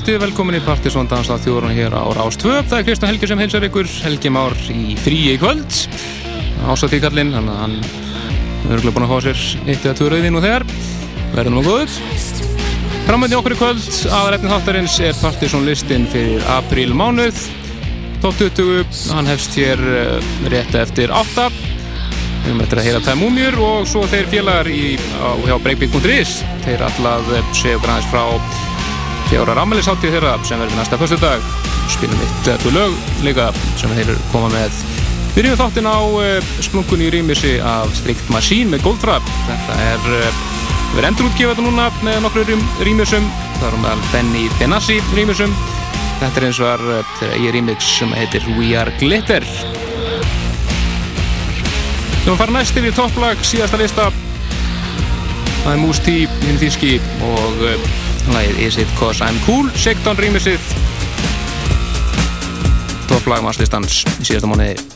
kvöldi, velkomin í Partisón Dansa þjóðurinn hér á Rástvö. Það er Kristján Helgi sem heilsar ykkur, Helgi Már í fríi kvöld. Að hann er örgulega búin að fá sér eitt eða tvö rauðin og þegar. Verðum á góður. Framöndi okkur í kvöld, aðræfni þáttarins er Partisón listin fyrir apríl mánuð. Top 20, hann hefst hér eh, rétt eftir 8. Við eftir að heyra tæm múmjur og svo þeir félagar í, á, hjá breakbeat.is. Þeir allað séu græðis frá fjóra rámælisháttið þeirra sem verður næsta fyrstu dag spilum eitt eftir lög líka sem þeir koma með. Byrjum þáttinn á uh, splunkunni í rýmissi af Strict Machine með Goldtrap þetta er uh, við erum endur útgefað þetta núna með nokkru rým, rýmisum. Það er um að Benny Benassi rýmisum. Þetta er eins og er uh, þeirra í rýmix sem heitir We Are Glitter. Við höfum farið næst yfir topplag síðasta lista. Það er Moose T hinn þíski og Lægið Is It Cause I'm Cool Sigdón rýmisið. Topplag mannslistans í síðasta móniði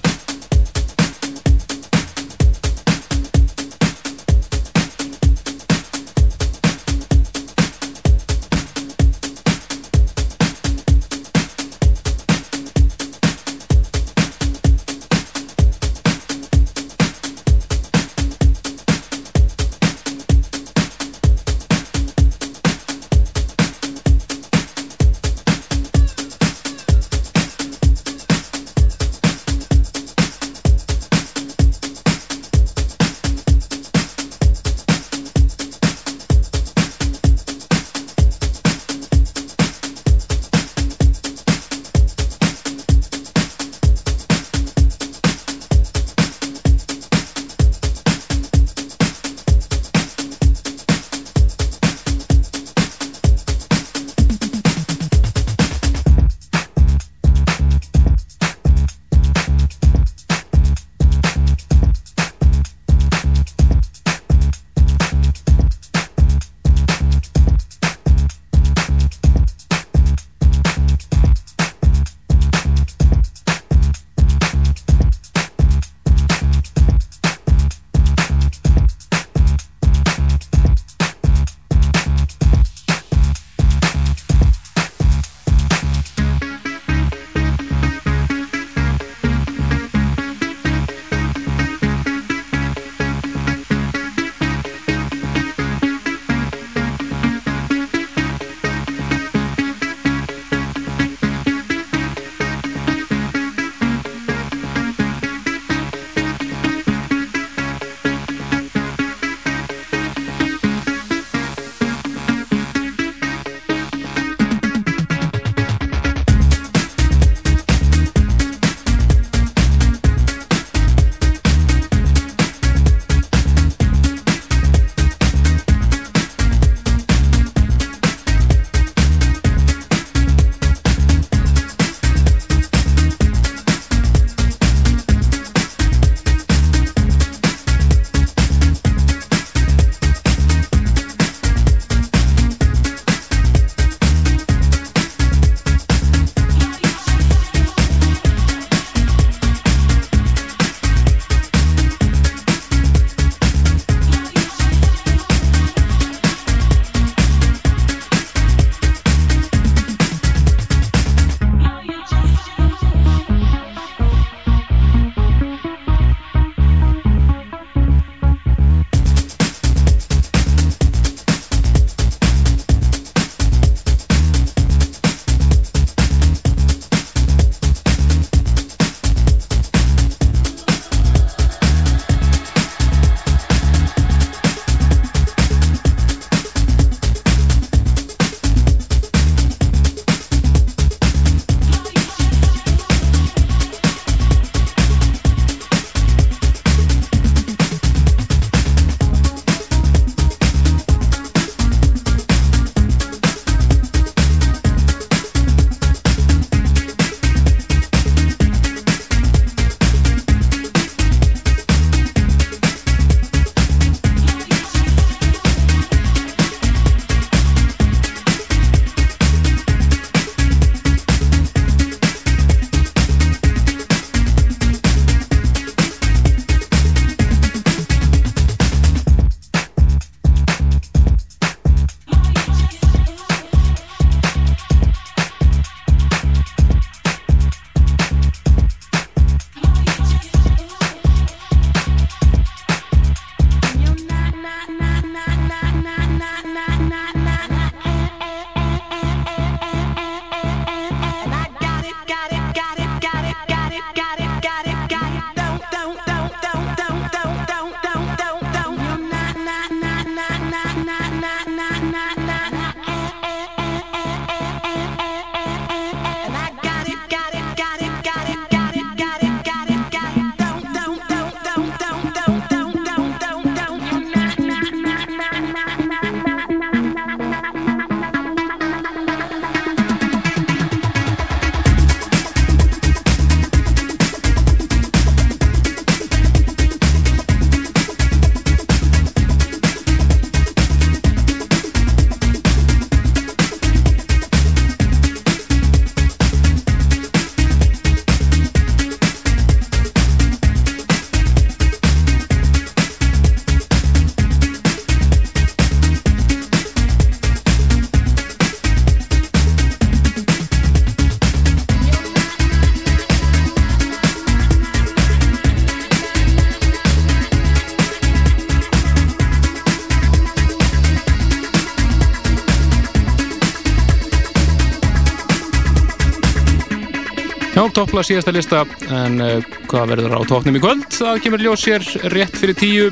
Já, toppla síðasta lista en uh, hvað verður á tóknum í kvöld? Það kemur ljós sér rétt fyrir tíu.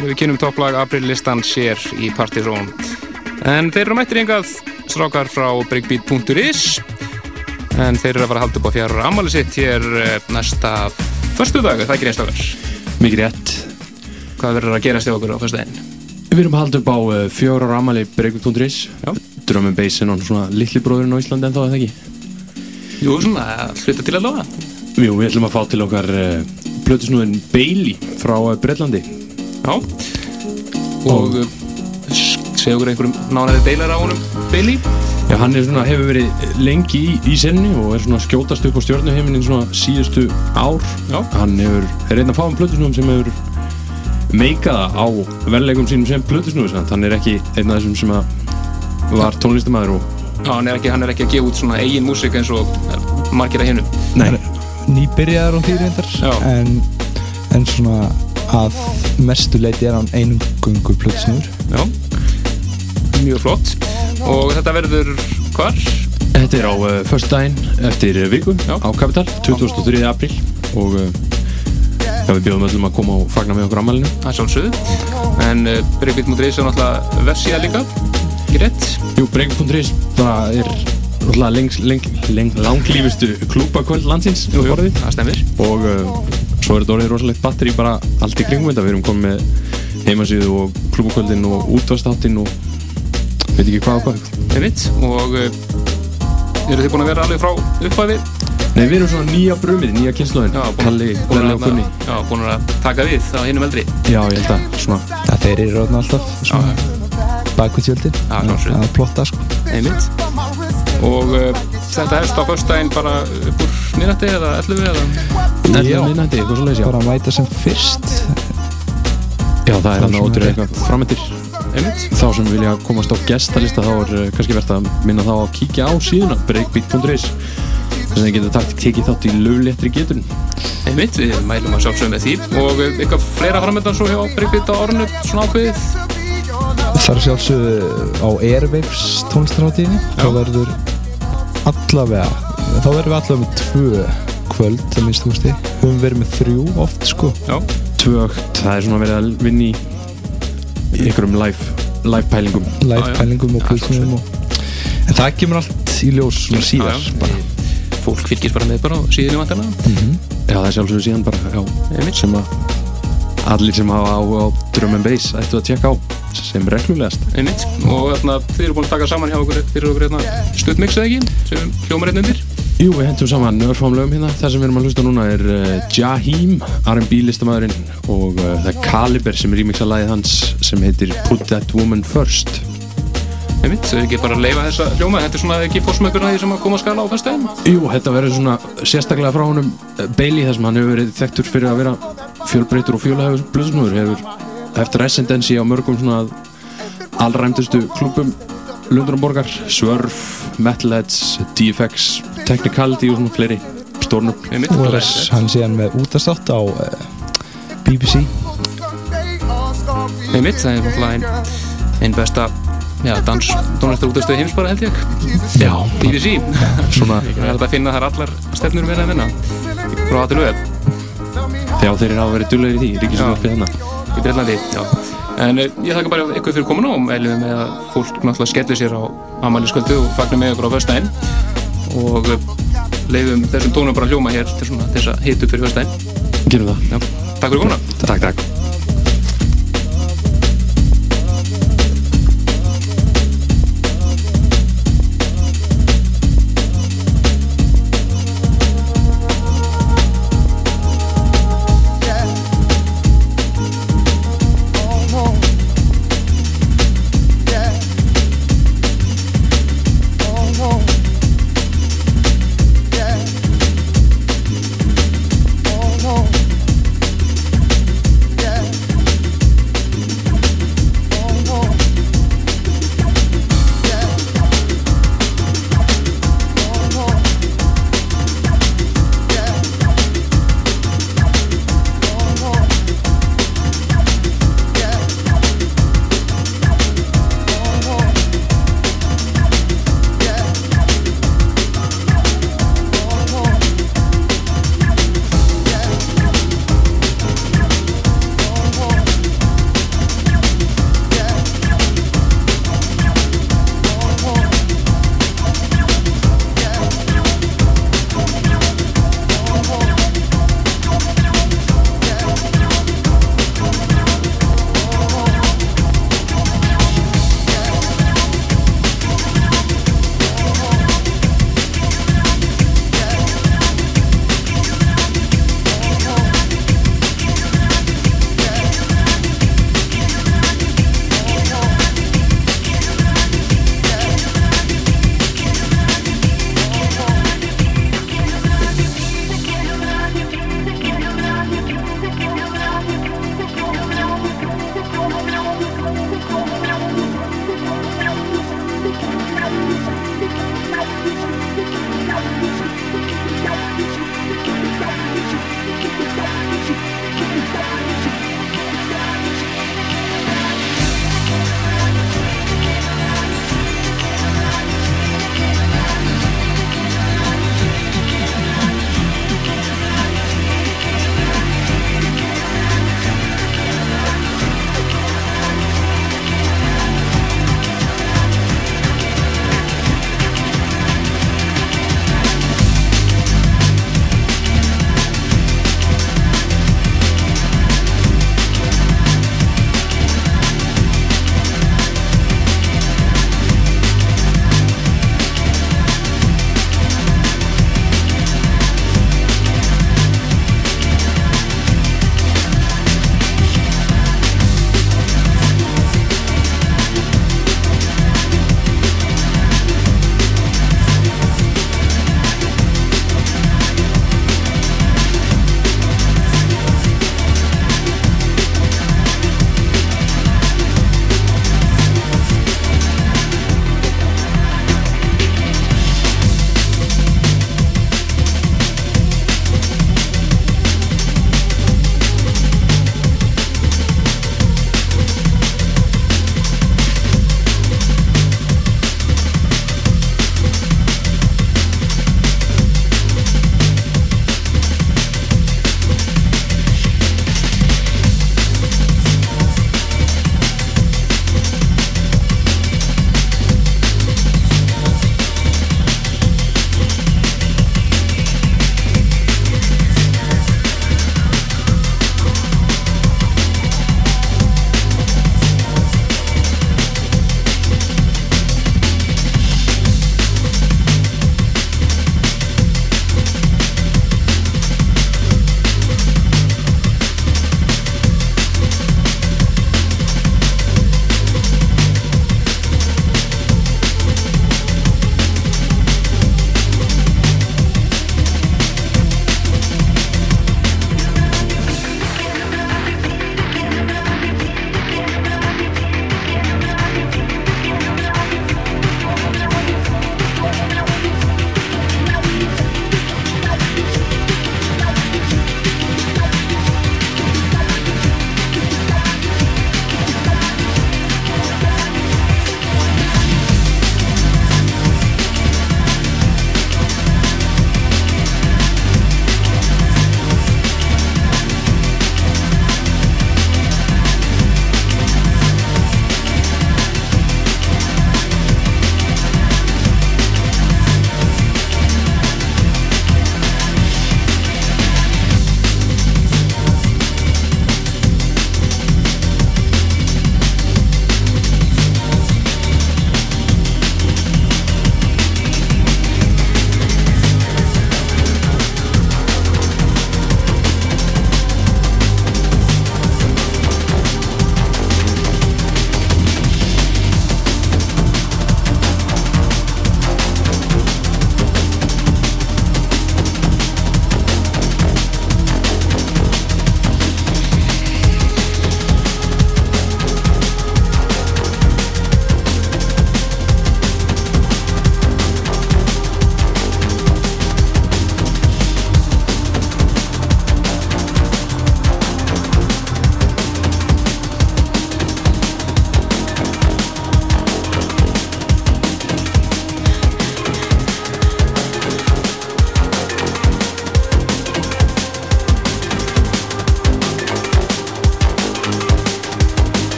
Við kynum topplag aprillistan sér í Partizón. En þeir eru mættir yngað strákar frá breakbeat.is en þeir eru að fara að halda upp á fjara ammali sitt hér uh, næsta förstu dag, það er ekki reynst okkar Mikið rétt. Hvað verður að gerast í okkur á förstu daginn? Við erum að halda upp á uh, fjóra ára ammali breakbeat.is Bass er náttúrulega svona litli bróðurinn á Íslandi en þá er það ekki Jú, svona, hluta til að lofa. Jú, við ætlum að fá til okkar uh, plötusnúðin Bailey frá uh, Breitlandi Já. Og uh, segja okkur einhverjum nánæri deilar á honum Bailey. Já, hann er svona, hefur verið lengi í, í senni og er svona skjótast upp á stjórnuheiminin svona síðustu ár. Já. Hann hefur, er einn að fá um plötusnúðum sem hefur meikaða á verðlegum sínum sem plötusnúðis hann er ekki einn af þessum sem var tónlistamæður og Já, hann er ekki, hann er ekki að gefa út svona eigin músik eins og margir að Nei, nýbyrjaðar á reyndar Já. en, en svona að mestu leiti er hann einum gungu plötsnur Já, mjög flott Og þetta verður hvar? Þetta er á uh, först daginn eftir uh, viku Já. á Kapital, 2003. apríl og uh, við bjóðum öllum að koma og fagna með okkur ammælinu. Það er sjálfsögðu En uh, Breakbeat.is er náttúrulega vefsíða líka Ekki rétt? Jú, Break.is bara er náttúrulega lengs, leng, leng, langlífustu klúbakvöld landsins Jú, jú, það stemmir og uh, svo er þetta orðið rosalegt batteri bara allt í kringum þetta. Við erum komið með heimasíðu og klúbakvöldin og útvarstáttinn og veit ekki hvað og hvað. Einmitt. Og uh, eru þið búin að vera alveg frá upphæfi? Nei, við erum svona nýja brumið, nýja kynnslóðin. Kalli, Lalli og Gunni. já, búin að taka við á hinnum eldri. Já, ég held að svona að þeir eru ráðna alltaf tjöldin. Já, að plotta sko. Einmitt. Og uh, þetta hefst á föstudaginn bara upp úr minnati eða 11 eða Ella Já. minnandi, eitthvað svo leiðis, já. bara að mæta sem fyrst Já, það er hann rétt. eitthvað framöndir. Einmitt Þá sem vilja komast á gestalista þá er uh, kannski verðt að minna þá að kíkja á síðuna breakbeat.is þess að þið geta takt tekið þátt í lögléttri geturinn. Einmitt, við mælum að sjálfsögum með því og uh, eitthvað fleira framöndan svo hjá Breakbeat á orðinu svona ákveðið það er sjálfsögðu á Airwaves tónlistarháttíðinni þá verður allavega þá verður við allavega með tvö kvöld að minnst þú veist við höfum verið með þrjú oft sko. Já, Tvögt, það er svona verið að vinna í í einhverjum live, live pælingum. live pælingum og og... en það kemur allt í ljós svona síðar já, já. bara. Fólk fylgist bara með bara á síðinu vantana Já, það er sjálfsögur síðan bara, já, Einmitt. Sem að allir sem hafa á, á drum and bass ættu að tjekka á sem reglulegast. Einmitt og þarna þið eru búin að taka saman hjá okkur fyrir okkur hérna stuttmix eða ekki sem hljómar hérna undir Jú, við hentum saman örfamlegum hérna. Það sem við erum að hlusta núna er uh, Jaheim, R&B listamæðurinn og uh, það er Caliber sem er remixa lagið hans sem heitir Put That Woman First. Einmitt, þau ekki bara að leifa þessa hljóma þetta er svona ekki fórsmökur að því sem að koma að skala á fyrstæðin Jú, þetta verður svona sérstaklega frá honum uh, Bailey þar sem hann hefur verið þekktur fyrir að vera fjölbreytur og fjölhæfur blöðsnúður hefur eftir residency á mörgum svona allræmdustu klubum Lundrumborgar, Swerve, Metalheads, DFX, Technicality og svona fleiri stórnum. Einmitt, og er hann síðan með útastátt á uh, BBC Einmitt, það er náttúrulega ein, ein besta já, dans, tónlistar útastöðu heims bara held ég. Já, BBC svona Það er hægt að finna þar allar stefnur verið að vinna frá að til vöð þegar þeir hafa verið dullegir í því, ríkisvöldið hérna. í Breitlandi já. en uh, ég þakka bara ykkur fyrir komuna og meðlum með að fólk náttúrulega skellir sér á amaliskvöldu og fagnar með ykkur á föstudaginn og uh, leifum þessum tónum bara að hljóma hér til þess að hita upp fyrir föstudaginn Gerum það. já, takk fyrir komuna Takk, takk.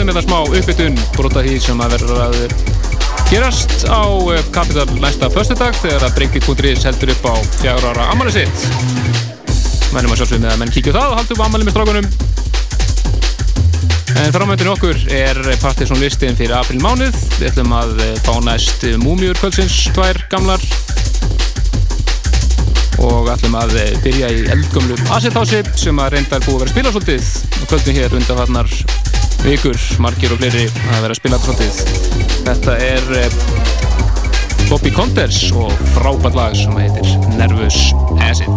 Hérna smá uppbytun brota því sem að verður að gerast á Capital næsta föstudag þegar að Breakbeat.is heldur upp á fjagur ára ammali sitt mennum að sjálfsögum með að menn kíkja það og haldum ammali með strákunum En framöndin okkur er Partiðsson listin fyrir april mánuð. Við ætlum að fá næst Múmiur kvöldsins, tvær gamlar. Og ætlum að byrja í eldgömlu Assethási sem að reyndar búið að vera spila svolítið. Kvöldin hér undanfarnar vikur, margir og fleiri að vera að spila svolítið. Þetta er Bobby Conders og frábært lag sem heitir Nervous Acid.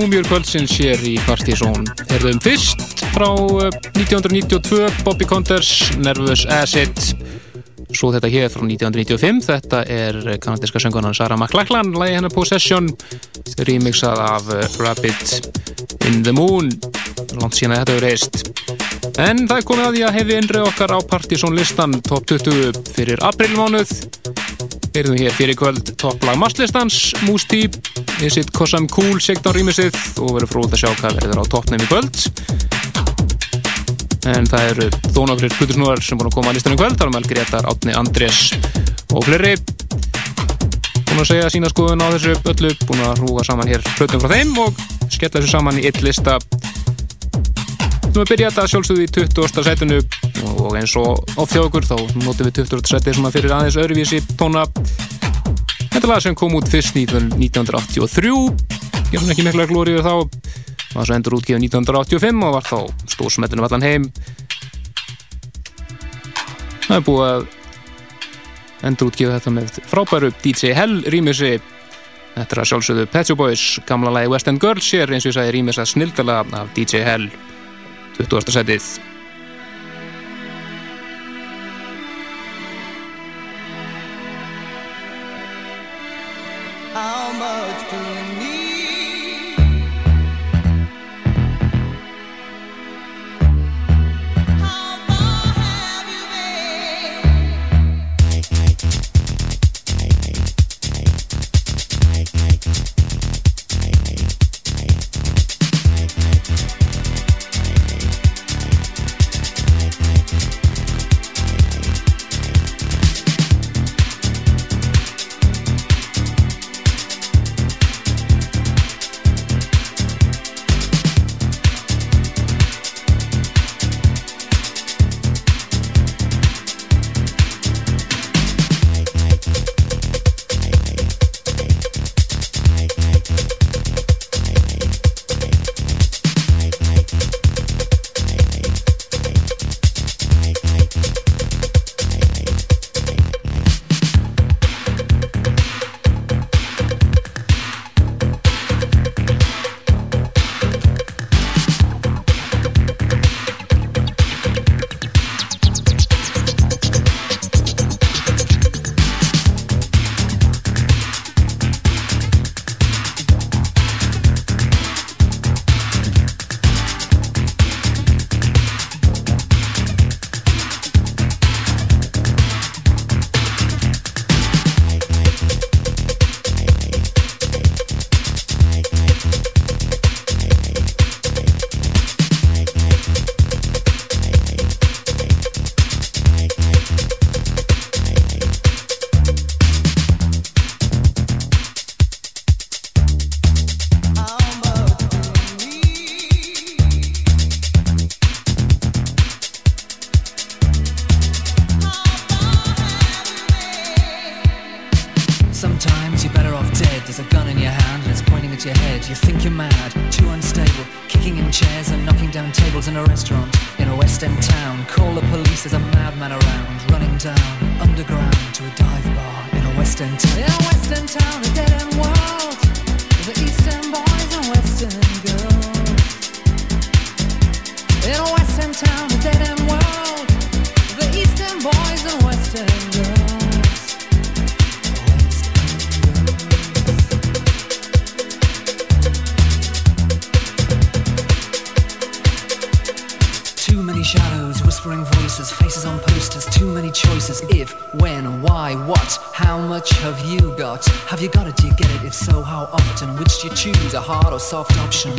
Múmjur kvöldsins hér í Partizón Herðum fyrst frá 1992 eh, Bobby Condors, Nervous Acid. Svo þetta hér frá 1995 Þetta er kanadiska söngunan Sarah McLachlan, lægi hennar Possession remixað af eh, Rabbit in the Moon. Langt síðan að þetta hefur reist. En það er komið að því að hefði innrið okkar á Partizón listan top 20 fyrir aprilmánuð Við hér fyrir kvöld topplag masslistans, Moose Is It Cause I'm Cool, Sigdán Rýmisið og verður fróð að sjá hvað verður á toppnum í kvöld. En það eru þónafrir plutusnúðar sem búin að koma að listanum kvöld, þar er með Gretar, Átni, Andrés og fleiri. Búin að segja sína skoðun á þessu öllu, búin að hrúga saman hér plutum frá þeim og skella þessu saman í eitt lista. Þú erum að byrja þetta sjálfsögðu í 20. setinu og eins og á þjókur þá notum við 20. setið sem að fyrir aðeins öðruvísi tóna Þetta lag sem kom út fyrst 1983 gefum ekki mikla glóriður þá var svo endur útgefið 1985 og var þá stórsmetunum allan heim Það er búið að endur útgefið þetta með frábæru DJ Hell rýmisi Þetta er að sjálfsögðu Pet Shop Boys gamla lagi West End Girls hér eins og ég sagði rýmis að snildala af DJ Hell virtuos tragedijas. shadows, whispering voices, faces on posters, too many choices. If, when, why, what, how much have you got? Have you got it? Do you get it? If so, how often? Which do you choose, a hard or soft option?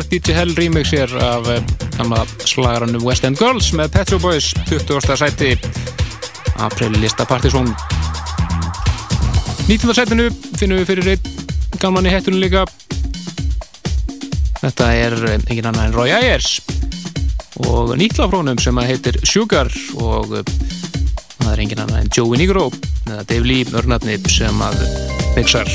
Frábært DJ Hell remix hér af eh, gamla slagarannu West End Girls með Petro Boys 20. sæti april lista Partizón 19. sætinu finnum við fyrir einn gaman í hættunum líka þetta er eh, engin annar en Roy Ayers og nýtlafrónum sem að heitir Sugar og eh, það er engin annar en Joey Nigro eða Dave Lee, örnatni sem að mixar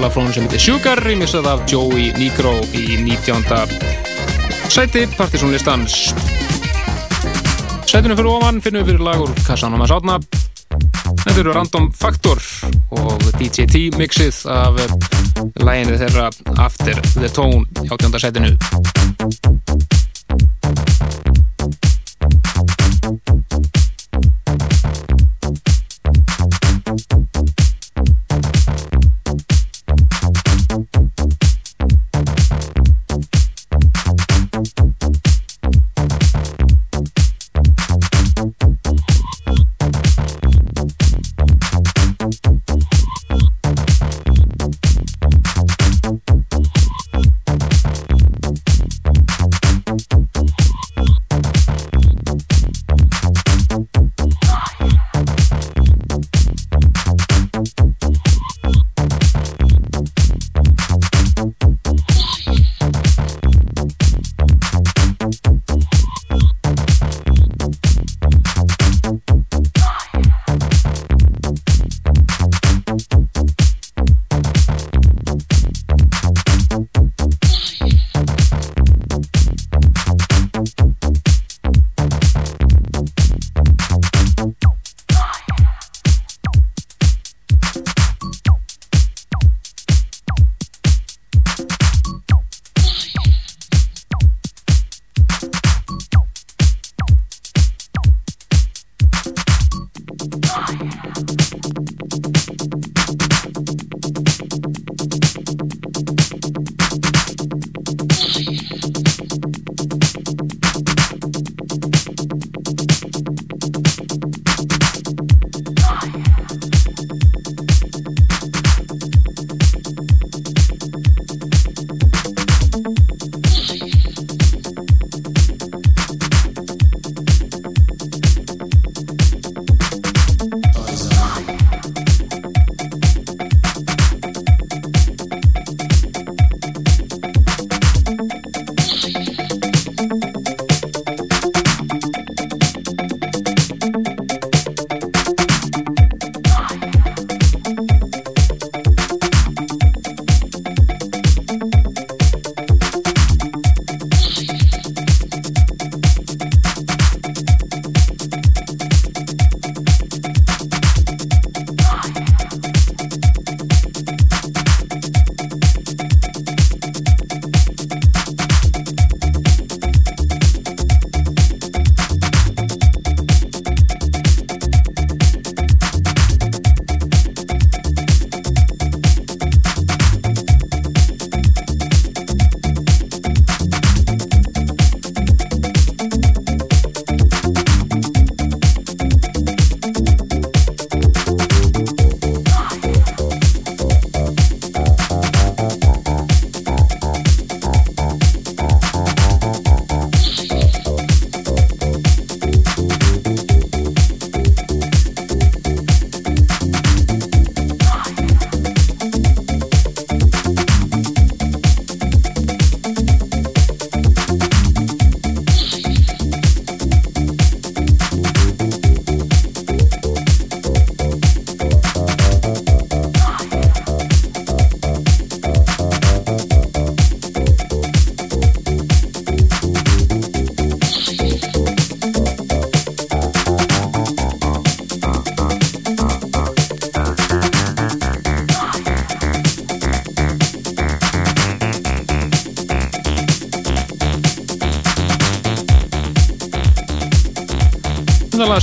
lagfrónum sem heitir Sugar remixað af Joey Negro í 19. sæti partysónlistans Sætinu fyrir ofan finnum við fyrir lagur Kassan og maður sátna Þetta eru Random Factor og DJT mixið af læginu þeirra After the Tone í 18. sætinu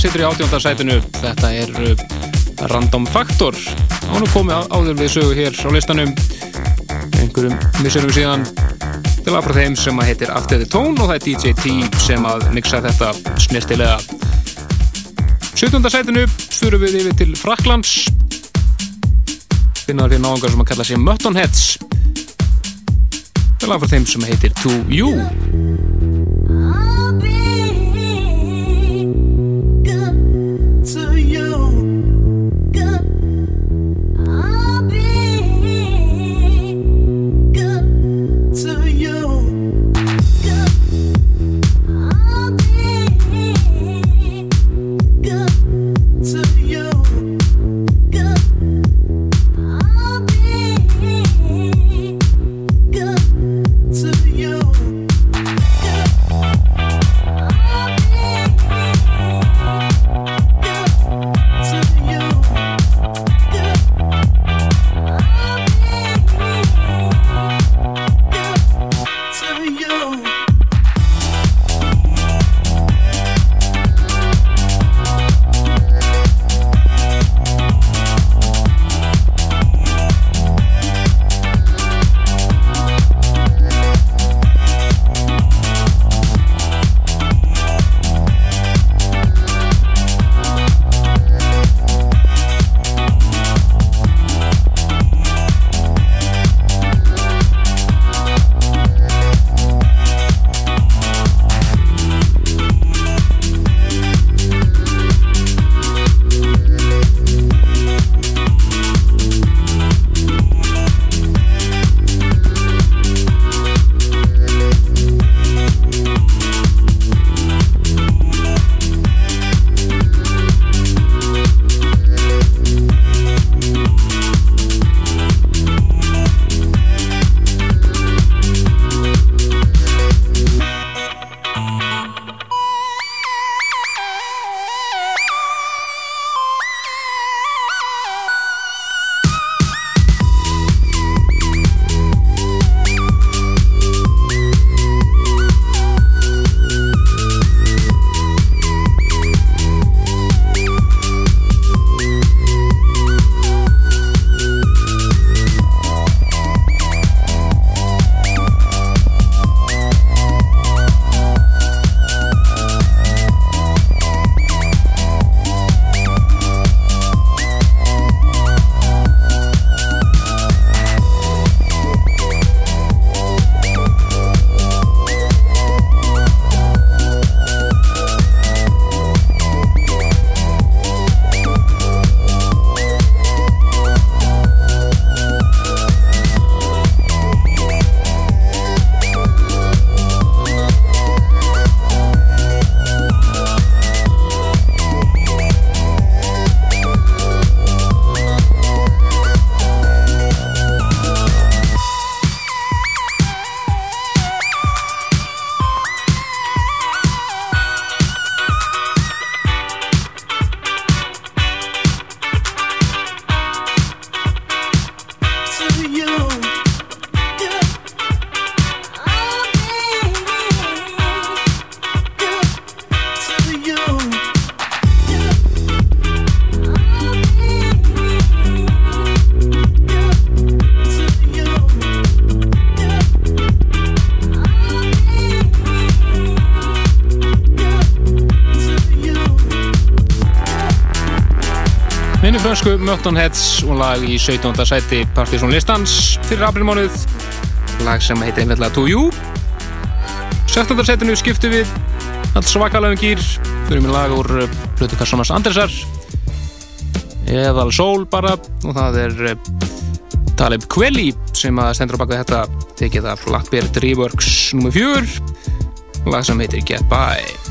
situr í átjóndarsætinu þetta er uh, Random Factor hann er komið áður við sögu hér á listanum. Einhverjum missurum síðan. Til að frá þeim sem að heitir After the Tone og það er DJ T sem að mixa þetta snirtilega 17. sætinu fyrir við yfir til Fraklands finnaður fyrir náðungar sem að kalla sig Muttonheads til að frá þeim sem heitir To You dansku Möttonheads og lag í 17. sæti Partiðsson listans fyrir aprilmánuð lag sem heitir einfellega To You 17. sætinu skiptu við alls svakalagum gýr fyrir minn lag úr eh, Plutur Karlssonars Andersar eðal sól bara og það er eh, Taleb Kveli sem að sendur á baka þetta tekið af Blackbeard Reworks nr. 4 lag sem heitir Get By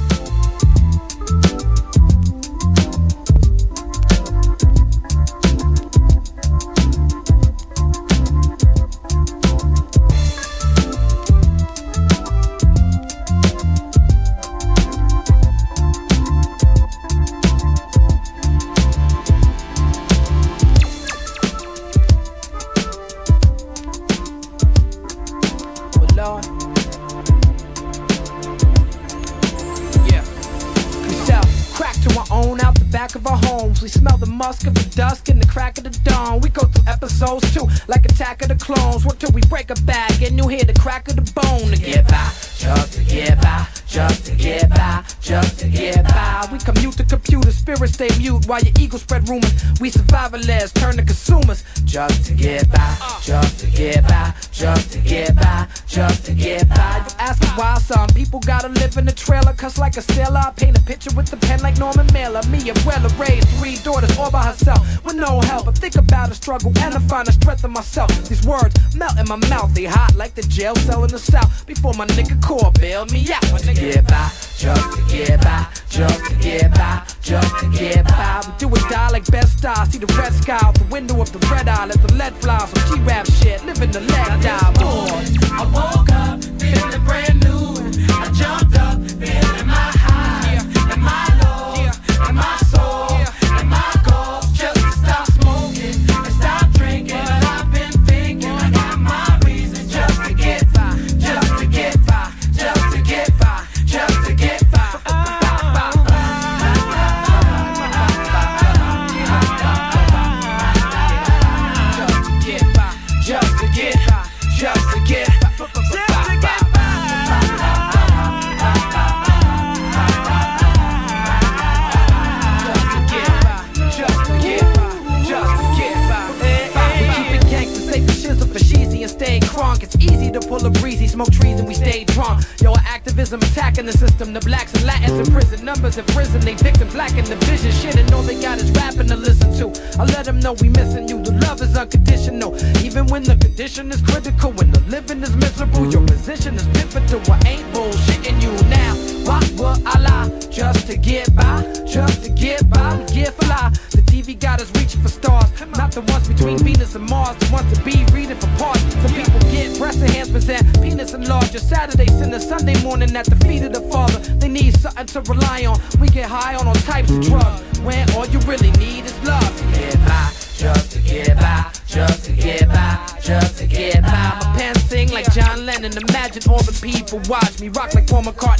my mouth. They hot like the jail cell in the south. Before my nigga core bailed me out. My nigga. Get by, just to get by, just to get by, just to get by. We do it die like best style. See the red sky out the window of the red eye. Let the lead fly. Some G-rap shit, living the lead die. in the system, the blacks and Latins in prison. Numbers have risen, they victims lacking the vision. Shit, and all they got is rapping to listen to. I let them know we missing you. The love is unconditional. Even when the condition is critical, when the living is miserable, your position is miserable. me rock like Paul McCartney.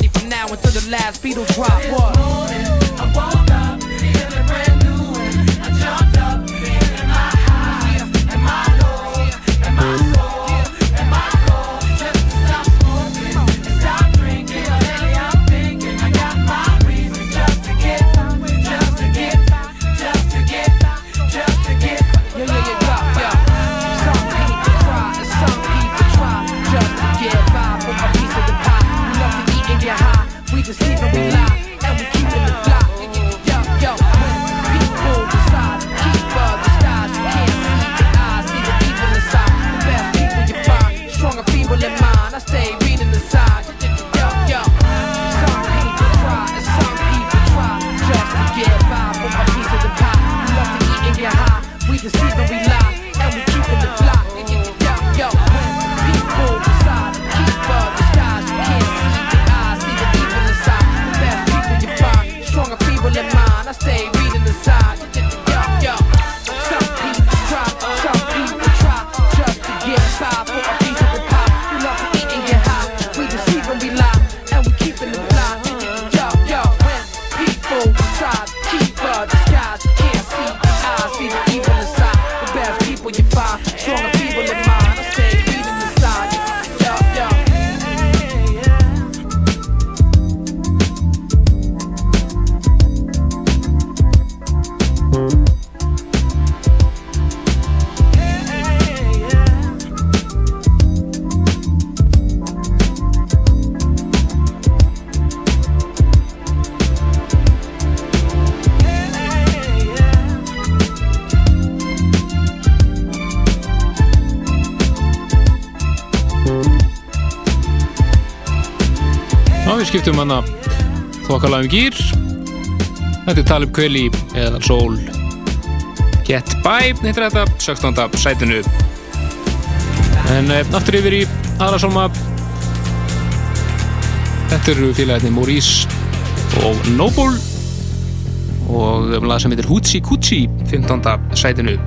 Skiptum hana þokkalega um gýr Þetta er Talib Kveli eða Soul Get By heitir þetta, 16. sætinu En e, aftur yfir í aðra sálma Þetta eru félagarnir Maurice og Noble og um lag sem heitir Hoochie Coochie 15. sætinu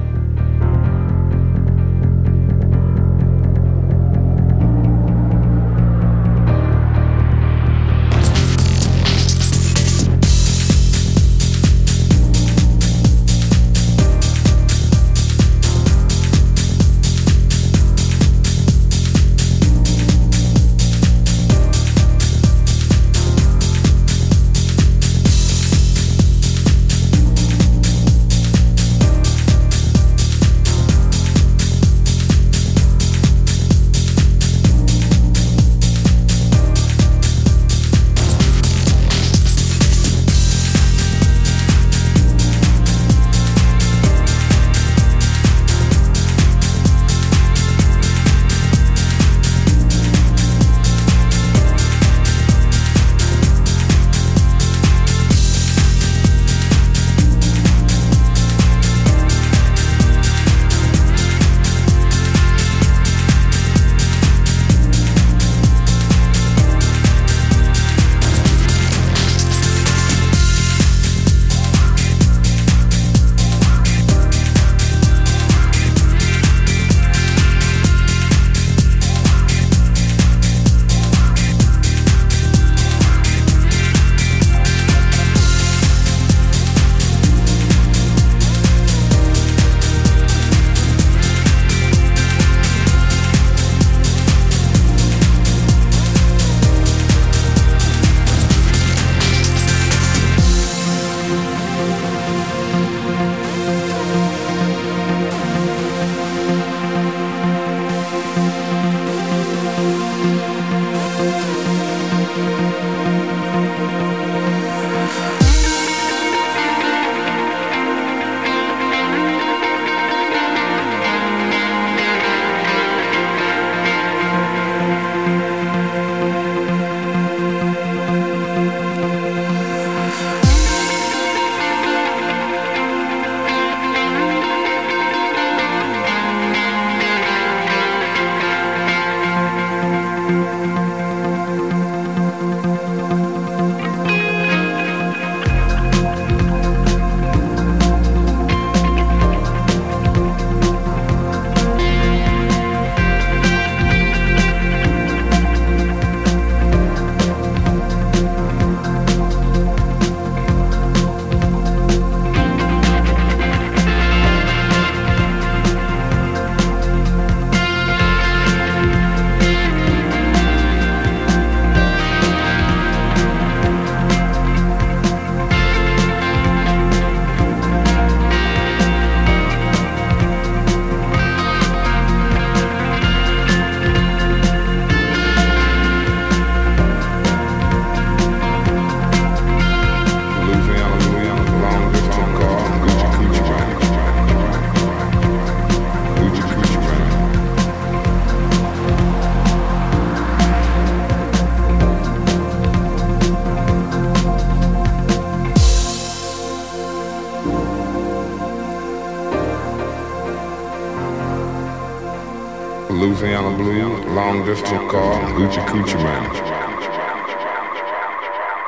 Louisiana, long distance call, Gucci Coochie man.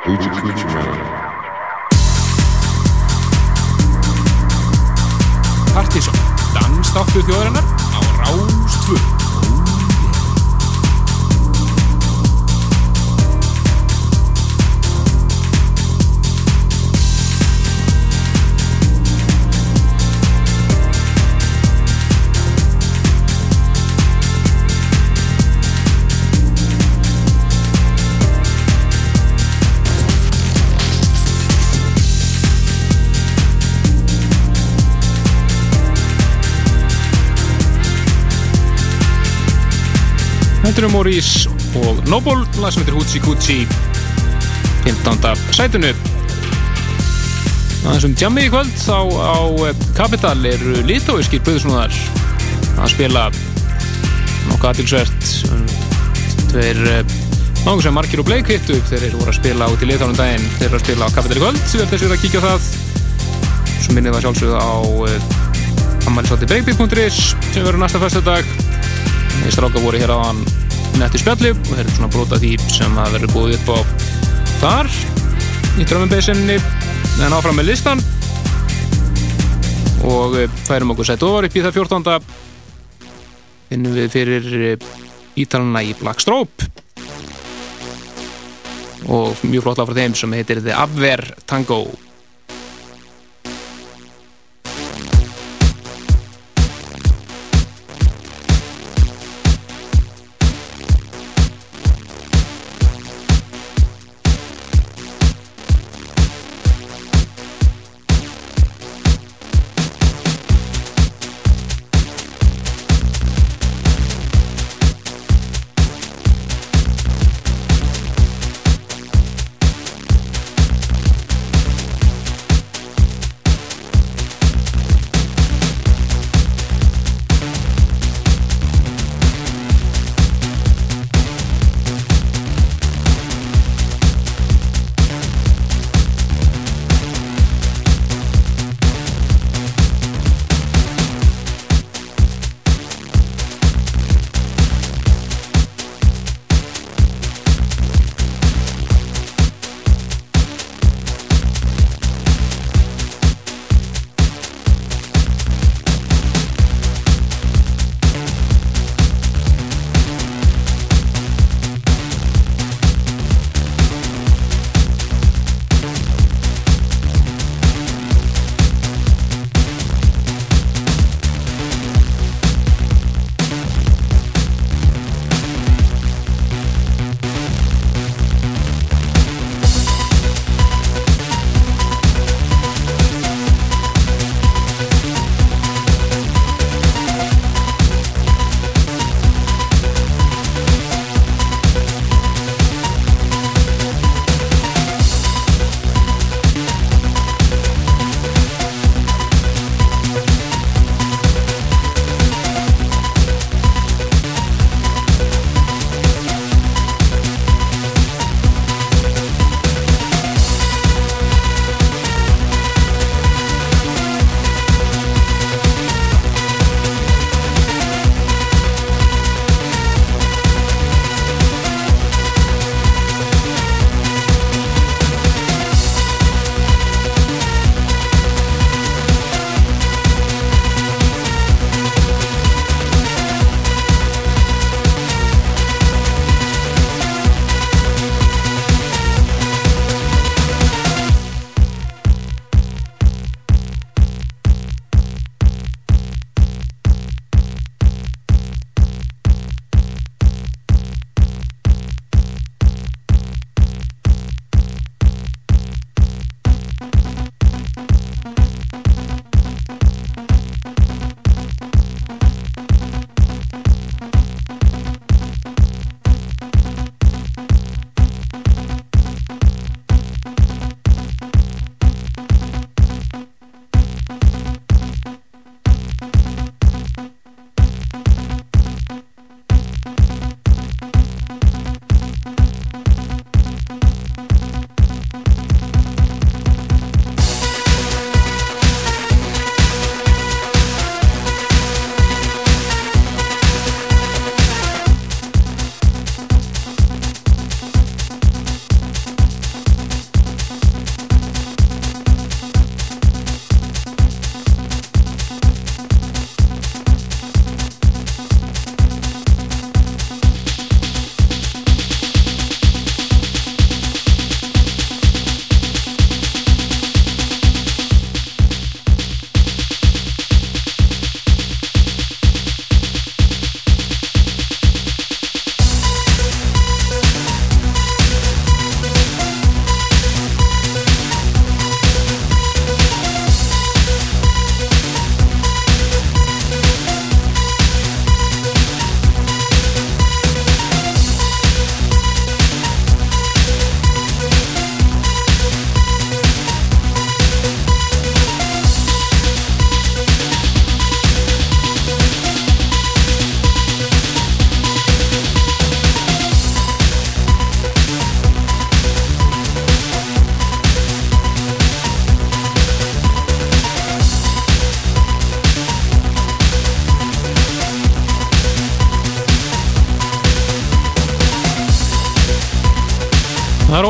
Gucci Coochie man. Eru Maurice og Noble, lag sem heitir Hoochie Coochie 15. sætunu aðeins um jammið í kvöld þá á eh, Capital eru litóiskir buðsnúðar að spila nokkuð aðtilsvert tveir eh, Náðu sem Markir og Bleik hittu þeir voru að spila út í liðþánum daginn. Þeir eru að spila á Kapitel í kvöld þessir að kíkja það. Svo minnið það sjálfsögðu á uh, ammælisvati breakbeat.is sem verður næsta fyrstadag þeir stráka voru hér á hann netti spjalli og þeir eru svona brota því sem það verður búið upp á þar í drömmumbeisinni en áfram með listan og uh, færum okkur sætt ofar upp í það 14. finnum við fyrir uh, ítalana í Black Strobe og mjög flott lag frá þeim sem heitir The Abwehr Tango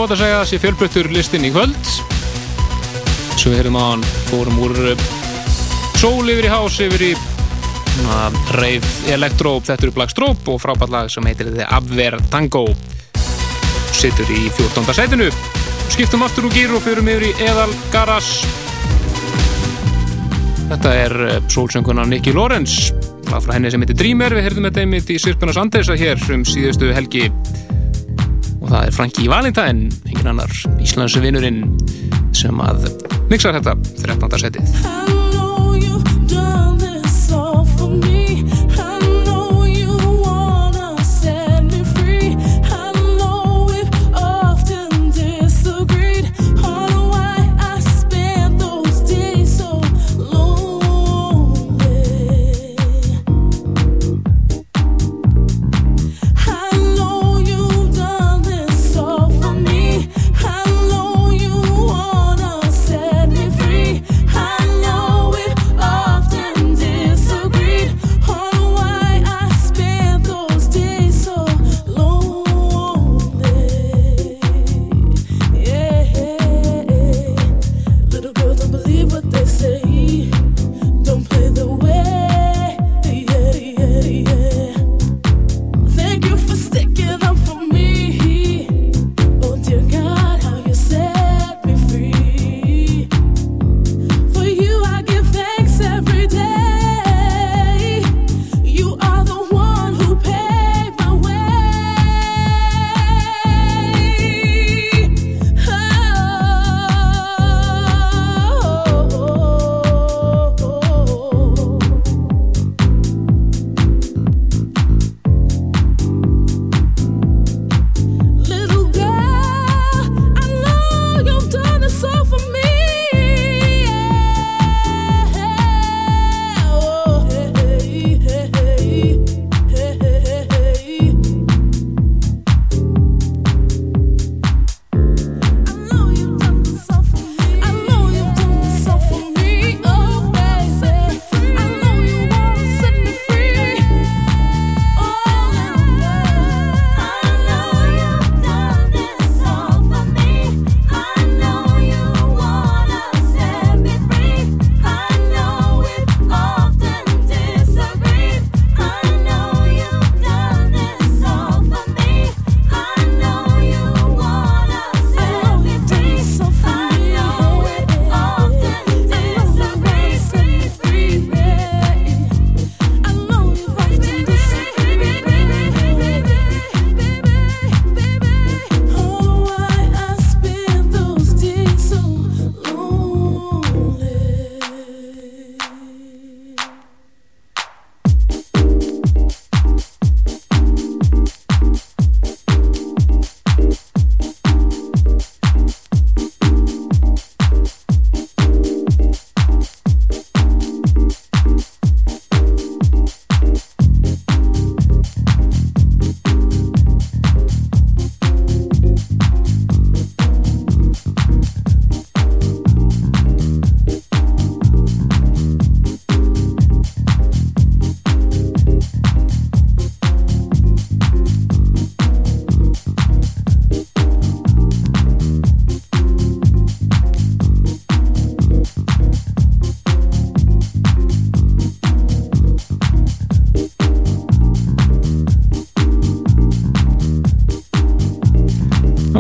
Óvægt að segja að sé fjölbröttur listin í kvöld. Svo við erum á hann fórum úr uh, sól yfir í hás yfir í uh, reif elektró þetta eru Black Strobe og frábært lag sem heitir The Abwehr Tango. Sittur í 14. sætinu. Skiptum aftur úr gýr og fyrum yfir í Eðal Garas Þetta er uh, sólsönguna Nicky Lawrence. Lag frá henni sem heitir Dreamer. Við heyrðum þetta einmitt í Sirpuna Sandesa hér um síðustu helgi og það er Franki Valentine engin annar íslensu vinurinn sem að mixar þetta 13. setið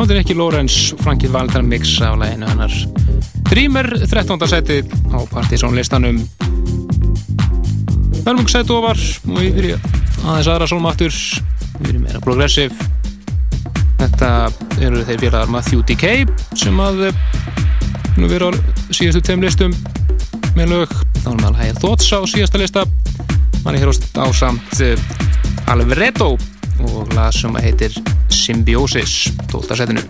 Er ekki Lawrence, Frankið Valentine mix af læginu hennar. Dreamer 13. seti á Partizón listanum Hörmung seti ofar og við fyrir aðeins aðra sólmáttur við fyrir meira progressive. Þetta eru þeir félagar Matthew D.K. sem að eh, nú verður síðastu tveim listum með lög, þá við að hægja Thoughts á síðasta lista. Hann er hér á samt uh, Alvaredo og lag sem heitir Symbiosis 12. setinu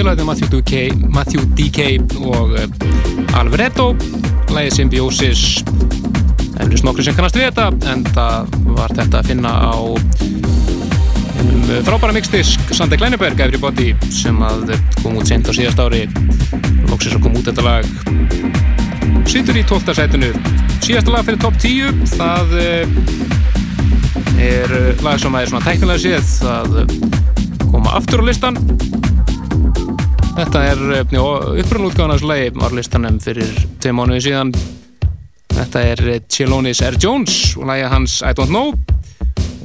félagarnir Matthew Matthew DK og uh, Alvareto lægið Symbiosis. Eflust nokkru sem kannast við þetta en það var þetta að finna á um, frábæra mixdisk Sande Kleineberg, Everybody sem að kom út sent á síðast ári. Loksins að koma út þetta lag. Sýtur í 12. sætinu. Síðasta lag fyrir top 10 það uh, er lag sem er svona tæknilega séð að koma aftur á listan þetta er uppröðnútgáðan af slagi var listanum fyrir tvei mánuði síðan. Þetta er Chelonis R. Jones og lagi hans I Don't Know.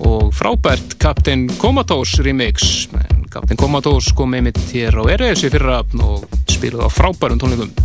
Og frábært Captain Comatose remix. Captain Comatose kom einmitt hér á í fyrra og spilaði á frábærum tónleikum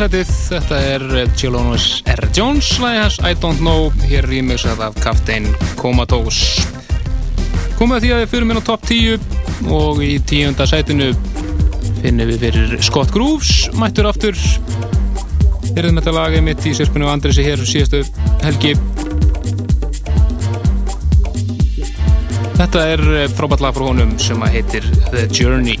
þetta setið, þetta er Chilonis R. Jones lagi hans I Don't Know, hér remixað af Captain Comatose komið því að við fyrir minn á top 10 og í tíunda setinu finnum við fyrir Scott Grooves mættur aftur. Erum þetta lagið mitt í sérspunni og Andresi hér síðastu helgi. Þetta er frábært lag frá honum sem að heitir The Journey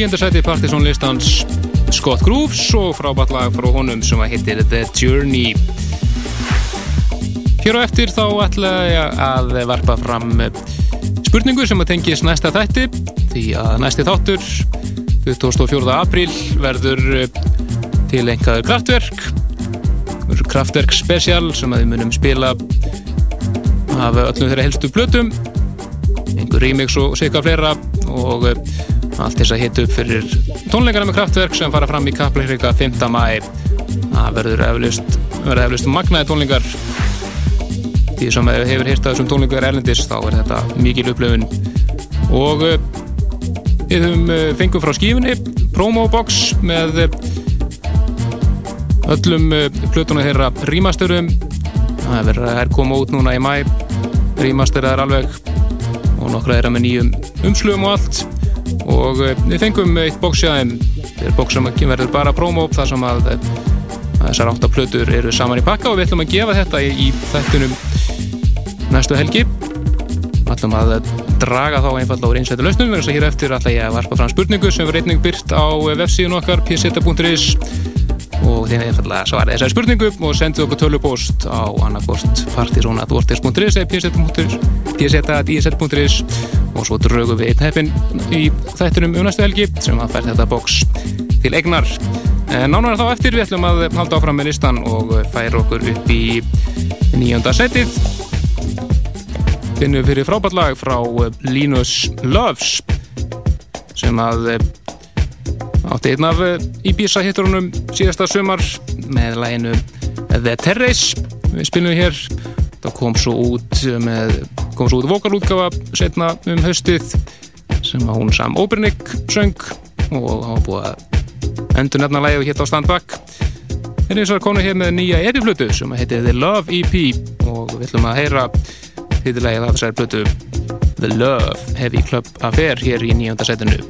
tíundarsæti Partizón listans. Scott Grooves og frábært lag frá honum sem að hittir The Journey. Hér á eftir þá ætla ég að varpa fram spurningu sem að tengis næsta þætti því að næsti þáttur 24. apríl verður til einhverjum kraftverk kraftverk special sem að við munum spila af öllum þeirra helstu blötum einhver remix og sigga fleira og allt þess að hita upp fyrir tónleikana með kraftverk sem fara fram í Kaplahrika 5. mæ það verður eflust, verður eflust magnaði tónleikar. Því sem hefur hýrtað þessum tónleikar erlendis þá er þetta mikil upplöfun og við höfum fengið frá skífunni promobox með öllum plötuna þeirra remasterum það verður að koma út núna í mæ remasteraðar alveg. Og nokkra þeirra með nýjum umslugum og allt og við fengum eitt bóksjaðum þetta er bóks sem verður bara promo þar sem að, að þessar átta plötur eru saman í pakka og við ætlum að gefa þetta í, í þættunum næstu helgi. Við ætlum að draga þá einfalla úr einsættu lausnum verðan þess að hér eftir ætla ég að varpa fram spurningu sem verður einning byrt á vefsíðun okkar pseta.is og þeim einfallega svara þessari spurningu og sendu okkur tölupóst á annarkort partysónat.vortex.is eða pseta.is og svo draugum við einn heppin í þættunum um næstu helgi sem að fær þetta bóks til egnar nánar þá eftir við ætlum að halda áfram með listan og færa okkur upp í nýjönda setið. Finnum fyrir frábært lag frá Linus Loves sem að átti einn af Ibiza hitturunum síðasta sumar með læginu The Terrace. Við spilum hér. Það kom svo út með kom svo út vokalútgafa setna um haustið sem að hún sam Obernik söng og hafa búið að endur nefna lægi hér á Standback en eins og er konu hér með nýja epiflutu sem að heiti The Love EP og við ætlum að heyra hittilegið af þessari flutu The Love Heavy Club Affair hér í nýjönda setinu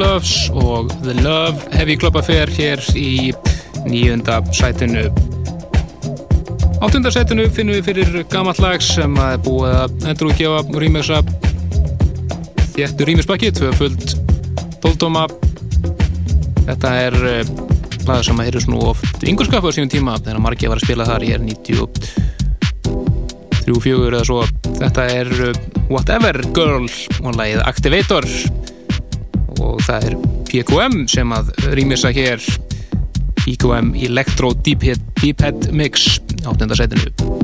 Þetta eru Linus Loves og The Love Heavy Club Affair hér í nýjönda sætinu. Áttunda sætinu finnum við fyrir gammalt lag sem að er búið að endur útgefa og rýmjösa þéttu rýmjöspakki, tvöfuld tóldóma. Þetta er uh, lag sem að heyrðus nú oft yngurskapu á sínum tíma þegar margir var að spila þar, ég er 93-4 eða svo. Þetta er uh, Whatever Girl og lagið Activator það er PQM sem að rýmisa hér PQM Electro Deep Head, Deep Head Mix áttundasætinu activator.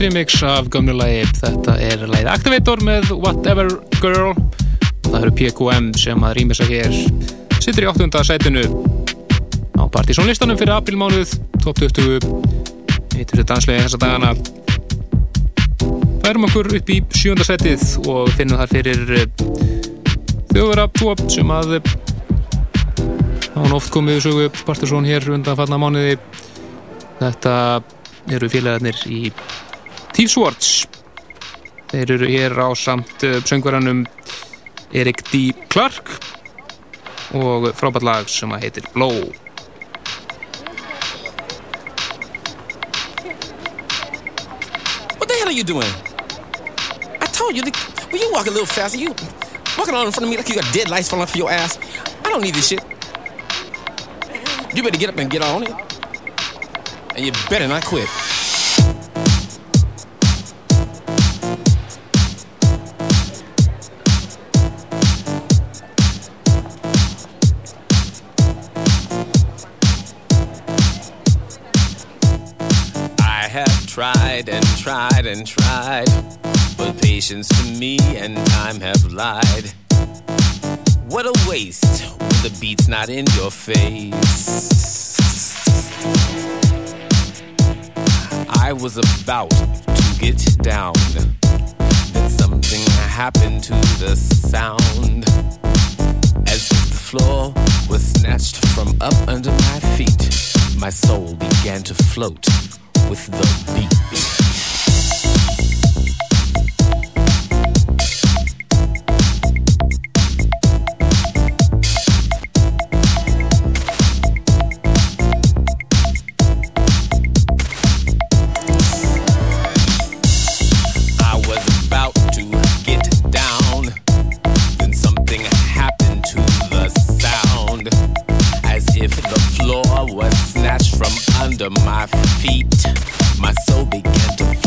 Nýtt remix af gömlu lagi þetta er lagið Activator með Whatever Girl það eru PQM sem að rýmisa hér sittur í 8. sætinu á partysónlistanum fyrir aprilmánuð top 20 heitir þetta danslega þessa dagana færum okkur upp í 7. sætið og finnum þar fyrir þjóðvera tóp sem að það var oft komið sögu partysón hér undan fallna mánuði þetta eru félagarnir í Thieves þeir eru hér á samt uh, söngvaranum Erik D. Clark og frábært lag sem að heitir Blow What the hell are you doing? I told you, to, will you walk a little faster? You walking on in front of me like you got dead lights falling off your ass. I don't need this shit. You better get up and get on it. And you better not quit. Tried and tried and tried, but patience to me and time have lied. What a waste when the beat's not in your face. I was about to get down. Then something happened to the sound. As if the floor was snatched from up under my feet. My soul began to float with the beat. Under my feet. My soul began to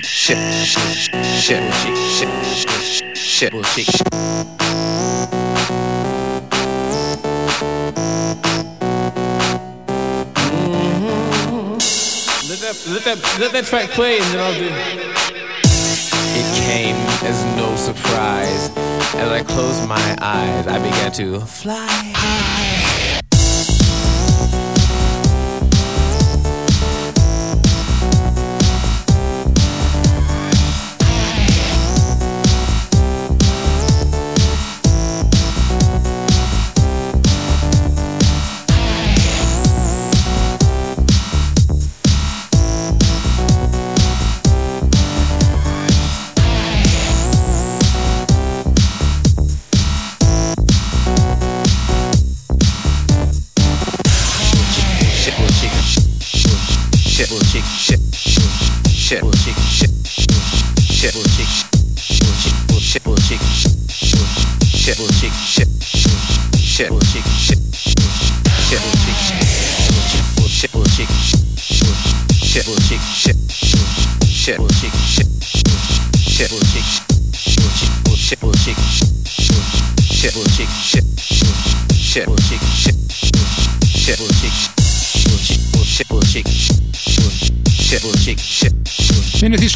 shit will shake shit shit will shake shit shit will shake mm-hmm. Let that, let that, let that track play and then I'll do It came as no surprise. As I closed my eyes, I began to fly high.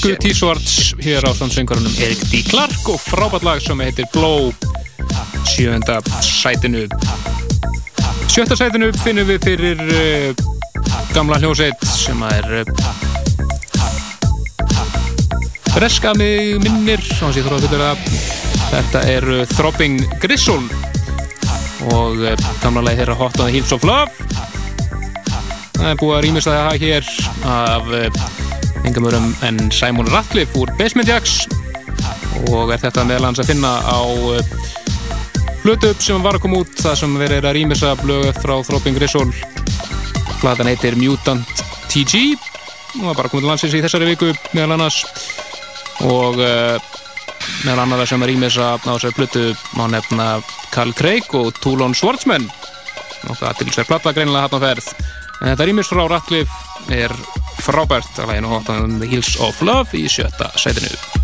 Þýsku T-Swords hér á sannsöngarunum Erik D. Clark og frábært lag sem heitir Blow. Sjönda sætinu. Sjötta sætinu finnum við fyrir uh, gamla hljóseit sem er uh, breska mig minnir þetta er uh, Throbbing Gristle og gamla lagi þeirra Hot on the Heels of Love. Það er búið að rýmist að það hér af engamörum en Simon Ratcliffe úr Basement Jacks og er þetta meðal hans að finna á hlutu upp sem var að koma út það sem verið er að rýmisa blögu frá Throbbing Gristle platan heitir Mutant TG og var bara komið til landsins í þessari viku meðal annars. Og uh, meðal annara sem er rýmisa á þessari hlutu má nefna Carl Craig og Toulon Schwartzman. Og það til sér platta greinilega hann á ferð. En þetta rýmis frá Ratcliffe er frábært að læginu Hot on the Heels of Love í sjötta sætinu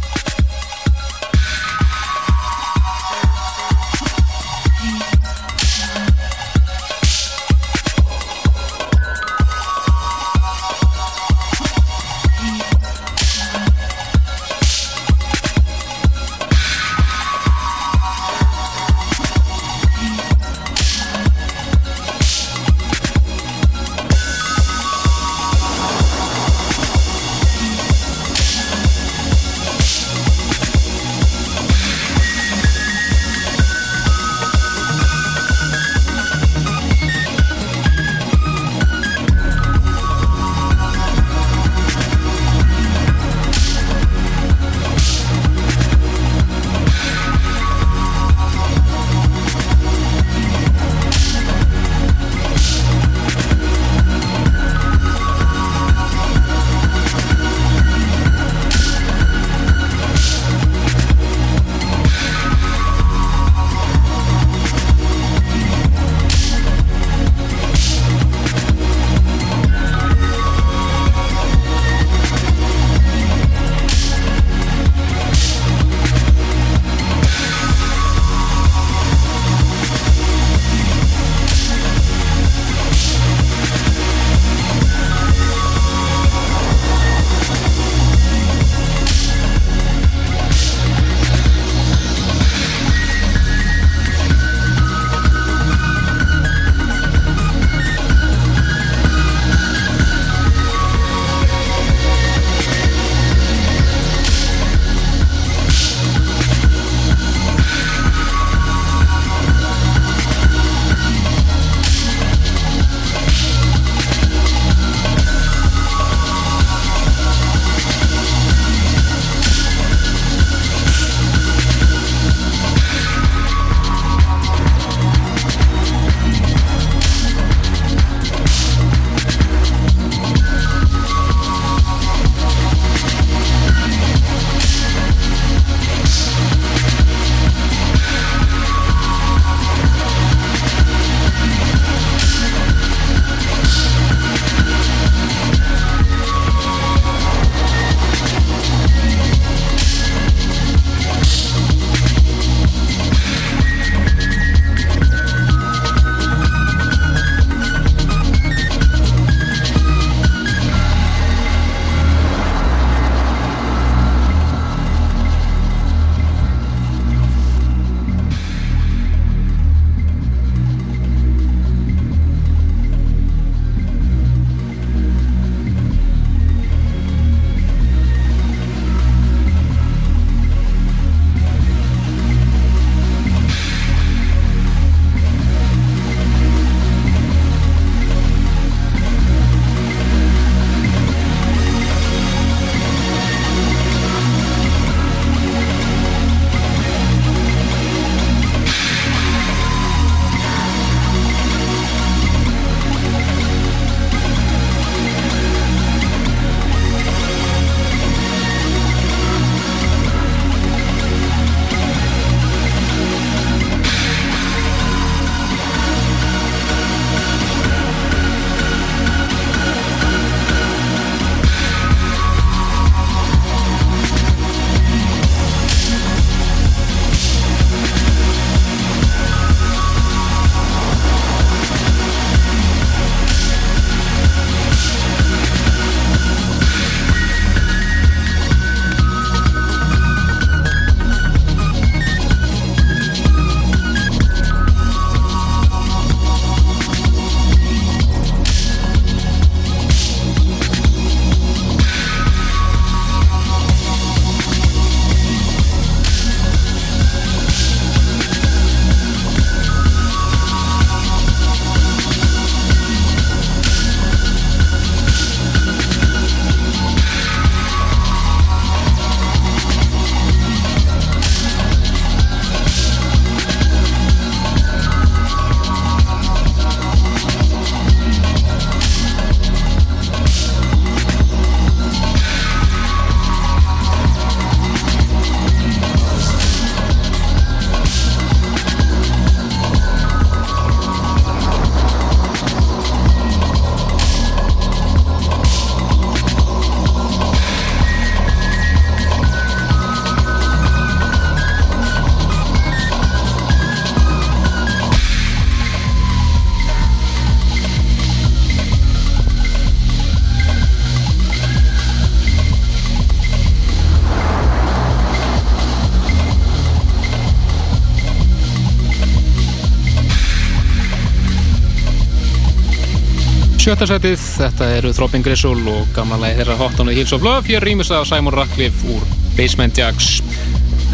sjötta setið, þetta eru Throbbing Gristle og gamla lagi þeirra Hot on the Hills of Love, hér rýmis af Simon Ratcliffe úr Basement Jacks.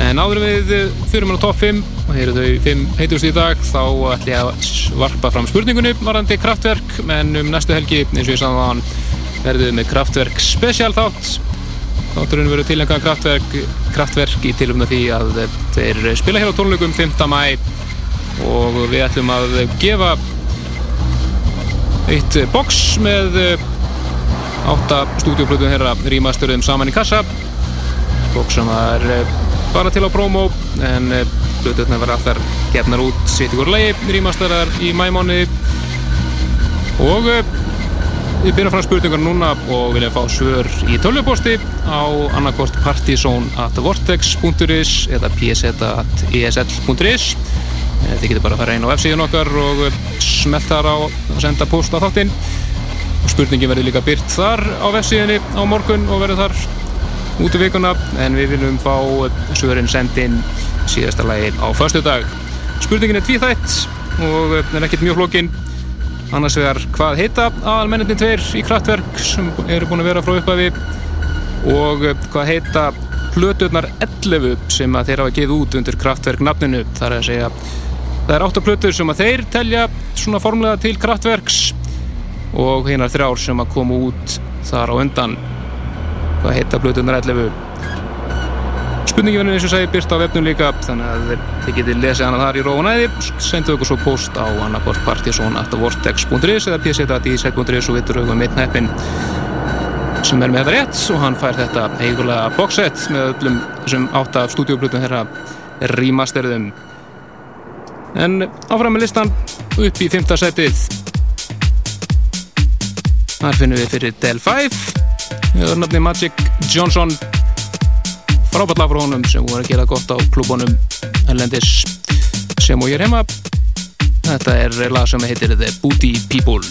En áður við fyrir mér á topp 5 og hér eru þau 5 heitust í dag, þá ætlum ég að varpa fram spurningunni varandi kraftverk, en um næstu helgi, eins og ég hann, verðum við með kraftverk special þátt. Þátturinn verður tilengað kraftverk, kraftverk í tilumna því að þeir spila hér á tónleikum 5. mæ og við ætlum að gefa eitt box með átta stúdioplötum þeirra rýmastöruðum saman í kassa. Box sem er bara til á promo en plöturna verða allar gefnar út sitt ykkur lagi rýmastörar í mæmáni og við byrjum frá spurningar núna og viljum fá svör í tölvuposti á annarkort partysón.vortex.is eða pseta.esl.is Þið getur bara að fara inn á F-síðun okkar og smelt þar á að senda post á þáttinn. Spurningin verður líka byrt þar á F-síðunni á morgun og verður þar út í vikuna en við viljum fá svörin sendin síðasta lagi á förstu dag. Spurningin er tvíþætt og er ekkert mjög flókin. Annars vegar hvað heita aðalmenninni tveir í kraftverk sem eru búin að vera frá upphafi og hvað heita plöturnar 11 sem að þeir hafa gefið út undir kraftverk nafninu. Það er að segja Það er átta plötur sem að þeir telja svona formlega til kraftverks og hinnar þrjár sem að koma út þar á undan. Hvað heita plötunar 11 Spurningin verður eins og segi byrst á vefnum líka þannig að þið getið lesið hana þar í róunæði sendu ykkur svo post á annarkort partysón.vortex.is eða pseta.is.is og vittur auðvitað mitt neppin sem er með þetta rétt og hann fær þetta eigulega boxset með öllum þessum átta stúdíoplötum þeirra rýmasterðum En áfram með listan upp í fymta setið. Þar finnum við fyrir Del 5. Við höfum nafni Magic Johnson. Frábært lag frá honum sem voru að gera gott á klúbunum Erlendis sem og ég er heima. Þetta er lag sem heitir The Booty People.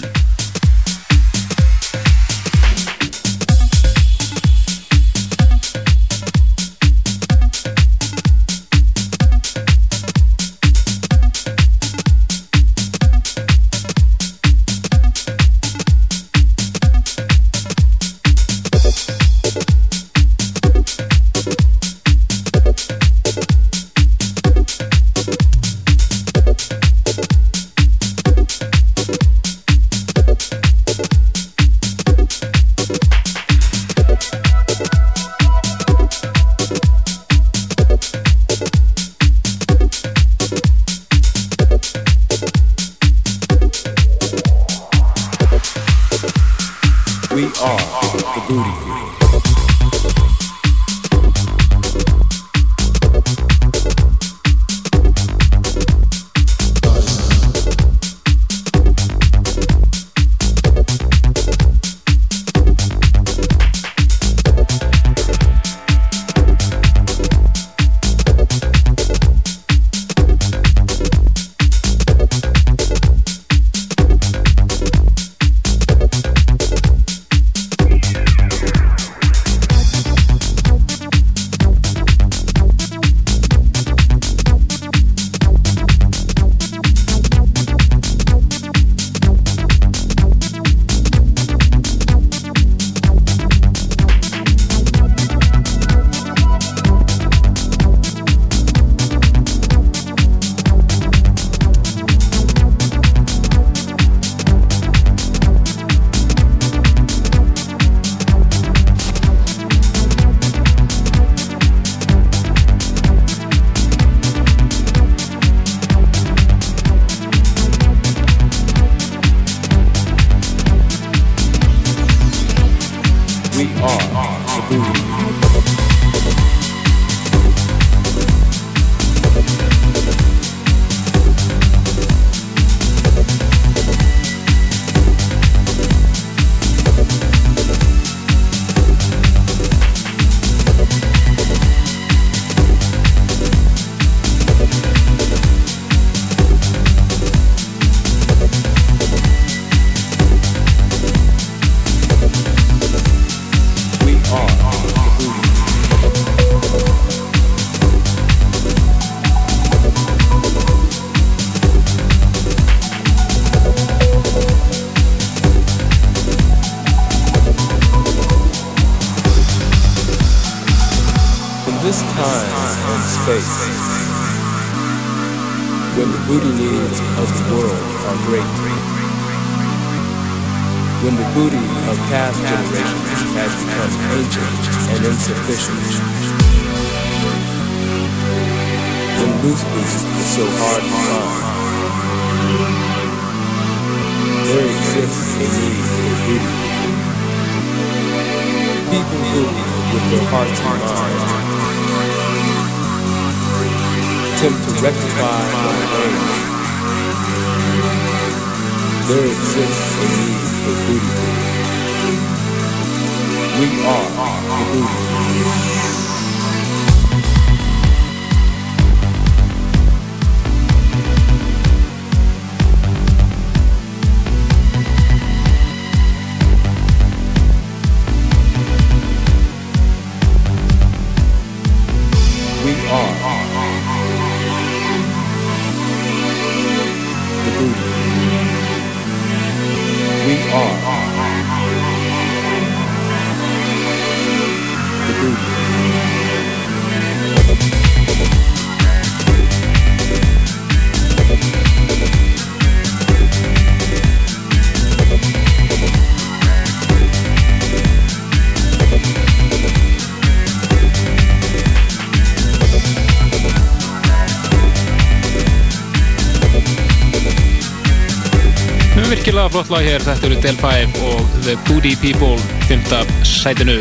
Flott lag hér, þetta eru Del 5 og The Booty People 5. sætinu.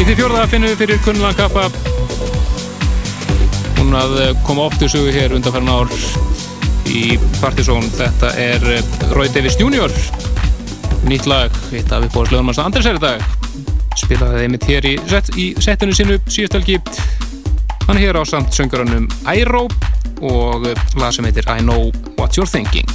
Í því fjórða finnum við fyrir Kunnlan Kappa. Hún að eh, koma oft í sögu hér undanfæran ár í Partizón. Þetta er eh, Roy Davis Jr. Nýtt lag, eitt af uppbóðslegunum hans Andres er í dag. Spilaði einmitt hér í, set, í setinu sinu síðastelgi. Hann er hér á samt sönguranum Airo og lag sem heitir I Know What You're Thinking.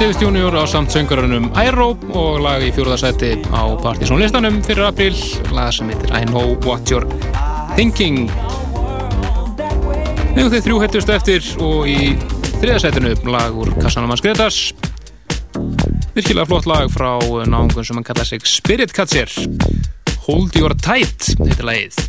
Davis Junior á samt söngarunum Aero og lag í fjóruðarsæti á Partizón listanum fyrir april lag sem heitir I Know What You're Thinking. Nefnum þeir þrjú hettust eftir og í þriðarsætinu lag úr Kassanamans Gretas. Virkilega flott lag frá náungun sem hann kalla sig Spirit Catcher Hold Your Tight heitir lagið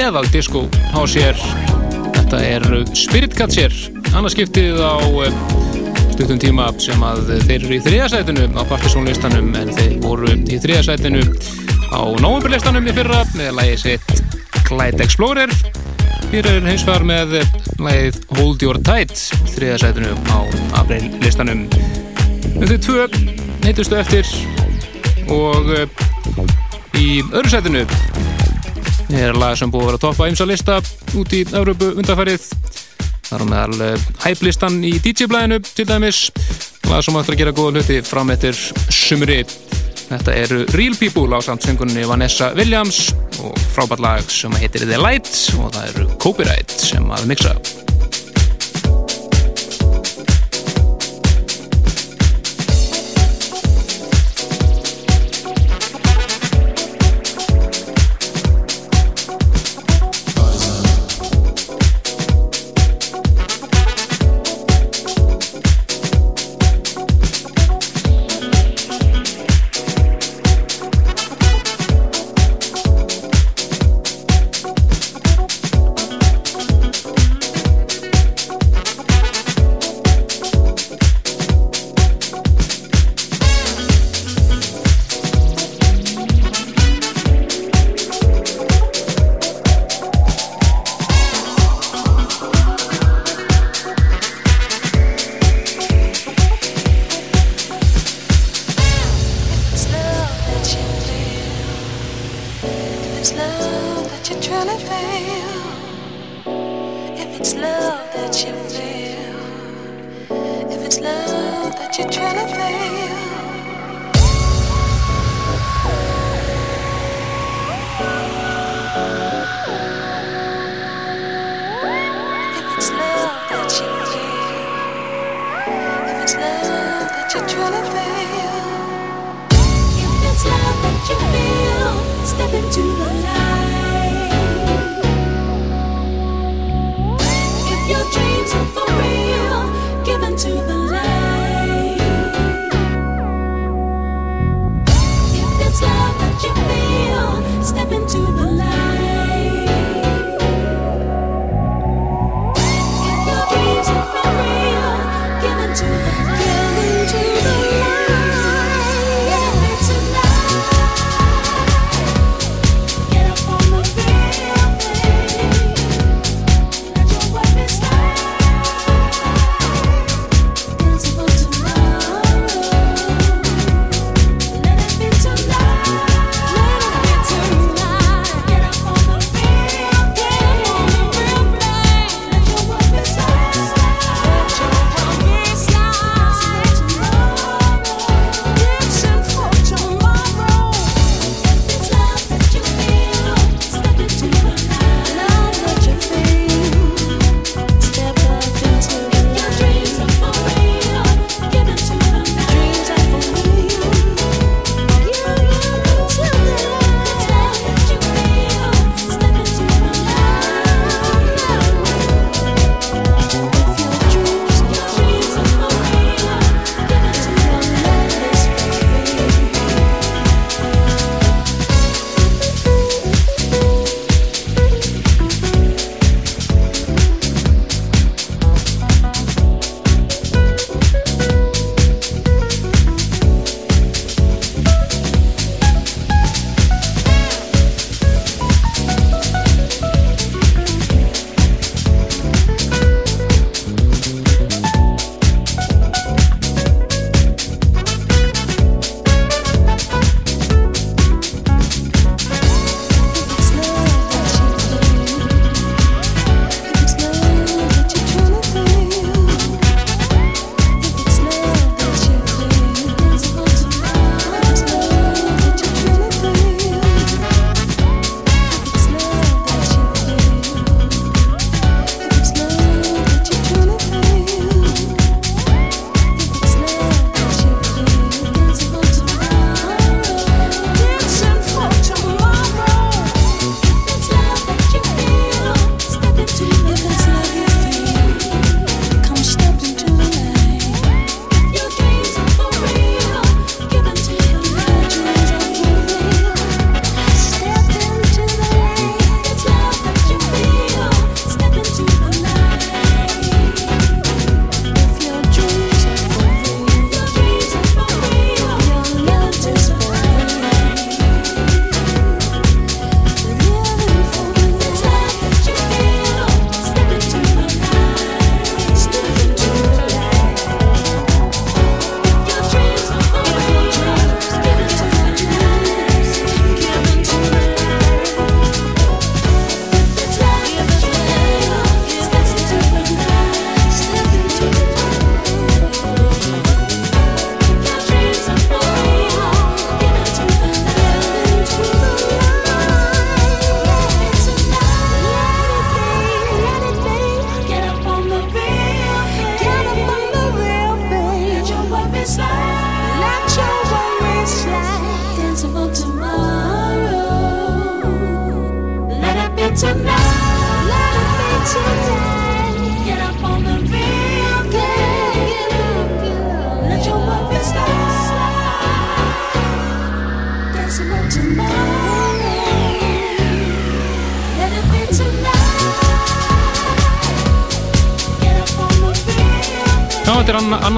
eðal disco á sér. Þetta er Spirit Catcher annarskiptið á eh, stuttum tíma sem að þeir eru í þriðasætinu á partysónlistanum en þeir voru í þriðasætinu á nóvemberlistanum í fyrra með lægi sitt Clyde Explorer. Fyrir er hins vegar með lægið Hold Your Tight þriðasætinu á aprillistanum en þau tvö heitustu eftir og eh, í öðru sætinu er lag sem búið að vera toppa eins að lista út í Európu undarfærið þar á meðal hæplistan í DJ-blæðinu til dæmis. Lag sem ætlar að gera góða hluti fram eftir sumri. Þetta eru Real People á samtsöngunni Vanessa Williams og frábært lag sem heitir The Light og það eru Copyright sem að mixa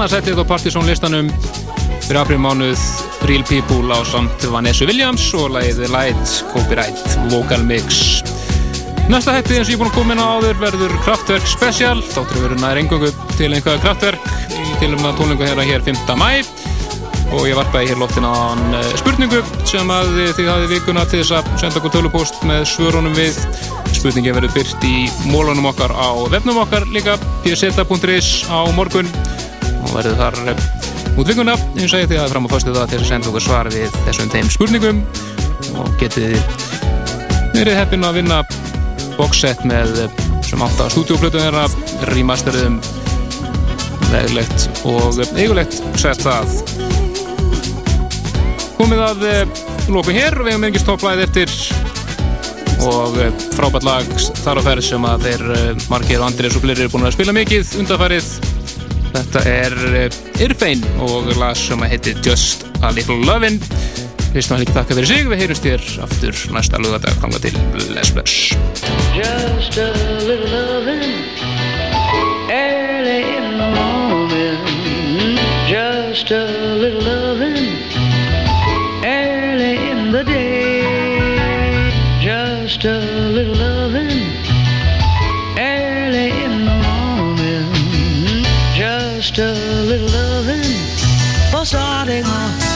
þetta anna, annarsættið á Partizón listanum. Fyrir april mánuð Real People á samt Vanessa Williams og lagið Light Copyright Vocal Mix. Næsta hættið eins og ég er búin að koma inn á áður verður Kraftwerk Special. Þáttur verður nær engöngu til einhverja Kraftwerk í tilumna tónlingu þeirra hér 5. mæ og ég varpaði hér loftin á hann spurningu sem að þið hafið vikuna til þess að senda okkur tölupóst með svörunum við. Spurningi verður byrt í mólunum okkar á vefnum okkar líka pseta.is á morgun og verður þar eh, út vikuna eins og ég því að fram á fyrstu það til að senda okkur svar við þessum þeim spurningum og getið verið heppin að vinna boxset með eh, sem átt að stúdíoplötu þeirra remasteruðum veglegt og eigulegt sett það. Komið að lóku hér og við hefum engist topplæð eftir og frábært lag þar á ferð sem að þeir Margir og Andrés og fleiri eru búin að spila mikið undanfærið þetta er uh, Irfein og lag sem að heitir Just a Little Lovin' Kristján Helgi þakka fyrir sig. Við heyrumst þér aftur næsta lugadag ganga til. Bless Bless. Just a little loving early in the morning. Just a little loving early in the day. Just a A little loving for starting off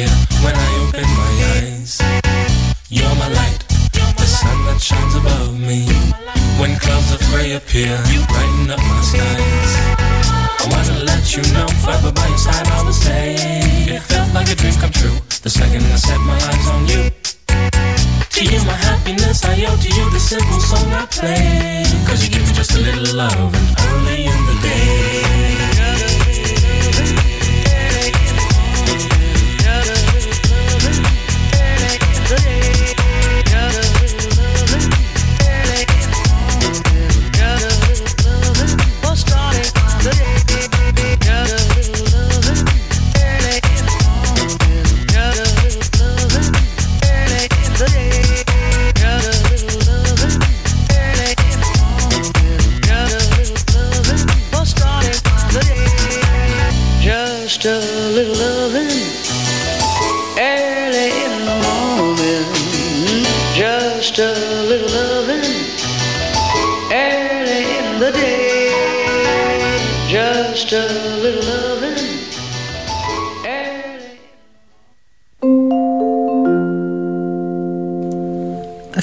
Hear when I open my eyes. You're my light, the sun that shines above me. When clouds of gray appear, you brighten up my skies. I wanna let you know, forever by your side I will stay. It felt like a dream come true, the second I set my eyes on you. To you my happiness, I owe to you the simple song I play. Cause you give me just a little love and early in the day.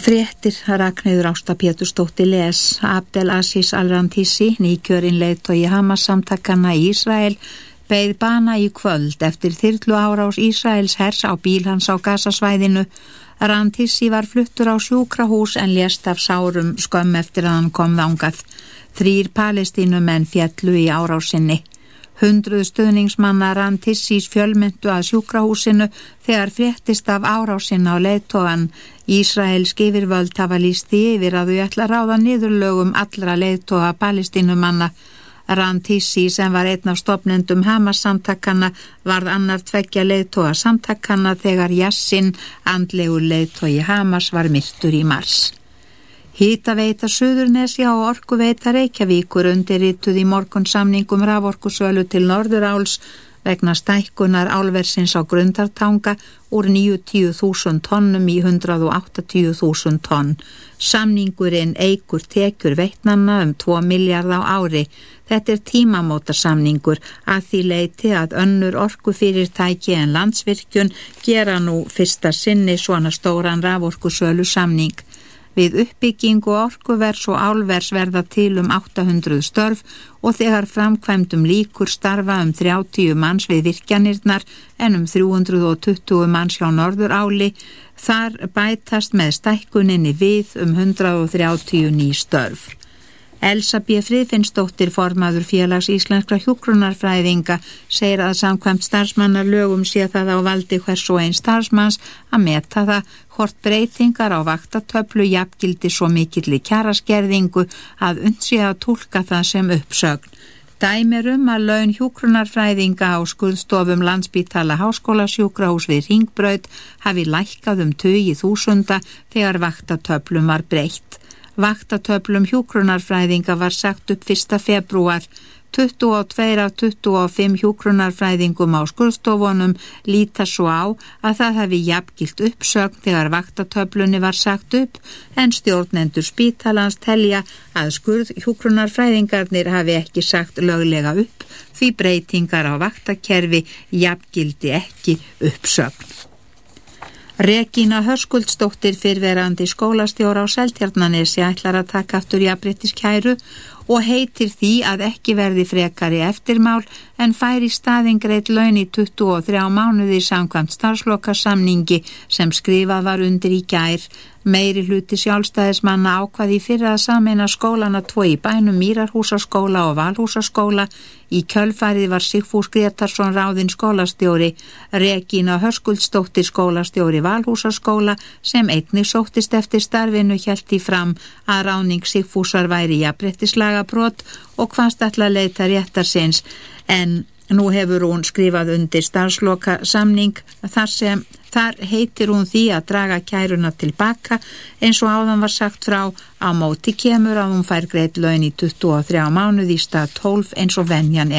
Fréttir Ragnhildur Ásta Pétursdóttir les Abdel Aziz Al-Rantissi, nýkjörinn leiðtói Hamas samtakana í Ísrael, beigð bana í kvöld eftir þyrlu árás Ísraels hers á bíl hans á gasasvæðinu. Rantissi var fluttur á sjúkrahús en lést af sárum skömm eftir að hann kom þángað. Þrýr palestínumenn fjallu í árásinni. Hundruð stöðningsmanna rann Tissís fjölmyndu að sjúkrahúsinu þegar fréttist af árásinna á leiðtóan. Ísraels skifirvöld hafa líst því yfir að þau ætla ráða niðurlögum allra leiðtóa palestínumanna. Rann Tissi sem var einn af stopnendum Hamas samtakana varð annar tveggja leiðtóa samtakana þegar Jassin, andlegur leiðtói Hamas, var myrtur í mars. Hýtaveita Suðurnesja og Orkuveita Reykjavíkur undirrituð í morgun samningum raforkusölu til Norðuráls vegna stækkunar álversins á grundartanga úr 90.000 tonnum í 180.000 tonn. Samningurinn eigur tekjur veitnanna um 2 miljard á ári. Þetta er tímamóta samningur að því leiti að önnur orkufyrirtæki en landsvirkjun gera nú fyrsta sinni svona stóran raforkusölu samning. Við uppbyggingu orkuvers og álvers verða til um 800 störf og þegar framkvæmdum líkur starfa um 30 manns við virkjanirnar en um 320 manns hjá Norður áli, þar bætast með stækkuninni við um 130 ný störf. Elsa B. Friðfinnsdóttir formaður félags íslenskra hjókrunarfræðinga segir að samkvæmt starfsmannar lögum sé það á valdi hvers og einn starfsmanns að meta það hvort breytingar á vaktatöflu jafngildi svo mikill í kjaraskerðingu að undsið að tólka það sem uppsögn. Dæmir um að laun hjókrunarfræðinga á skurðstofum landsbítala háskólasjúkrahús við Ringbraut hafi lækkað um 20.000 þegar vaktatöflum var breytt. Vaktatöflum hjúkrunarfræðinga var sagt upp 1. februar. 22 af 25 hjúkrunarfræðingum á skurðstofunum líta svo á að það hefði jafngilt uppsögn þegar vaktatöflunni var sagt upp en stjórnendur spítalans telja að skurð hjúkrunarfræðingarnir hafi ekki sagt löglega upp því breytingar á vaktakerfi jafngildi ekki uppsögn. Regína Hörskuldsdóttir fyrverandi skólastjóra á Seltjarnanesi ætlar að taka aftur jafnbrettiskæru og heitir því að ekki verði frekari eftirmál en færi staðin greitt laun í 23 mánuði samkvæmt starfslokarsamningi sem skrifað var undir í gær. Meiri hluti sjálfstæðismanna ákvaði fyrir að samena skólana tvo í bænum Mýrarhúsaskóla og Valhúsaskóla. Í kjölfarið var Sigfús Gretarsson ráðinn skólastjóri, Regína Hörskuldsdóttir skólastjóri Valhúsaskóla sem einni sóttist eftir starfinu hjælti fram að ráning Sigfúsar væri jafnbrettislaga brot og hvaðst ætla að leita réttar sinns en nú hefur hún skrifað undir starfsloka samning þar sem þar heitir hún því að draga kæruna tilbaka eins og áðan var sagt frá á móti kemur að hún fær greitt laun í 23 mánuð í stað 12 eins og venjan.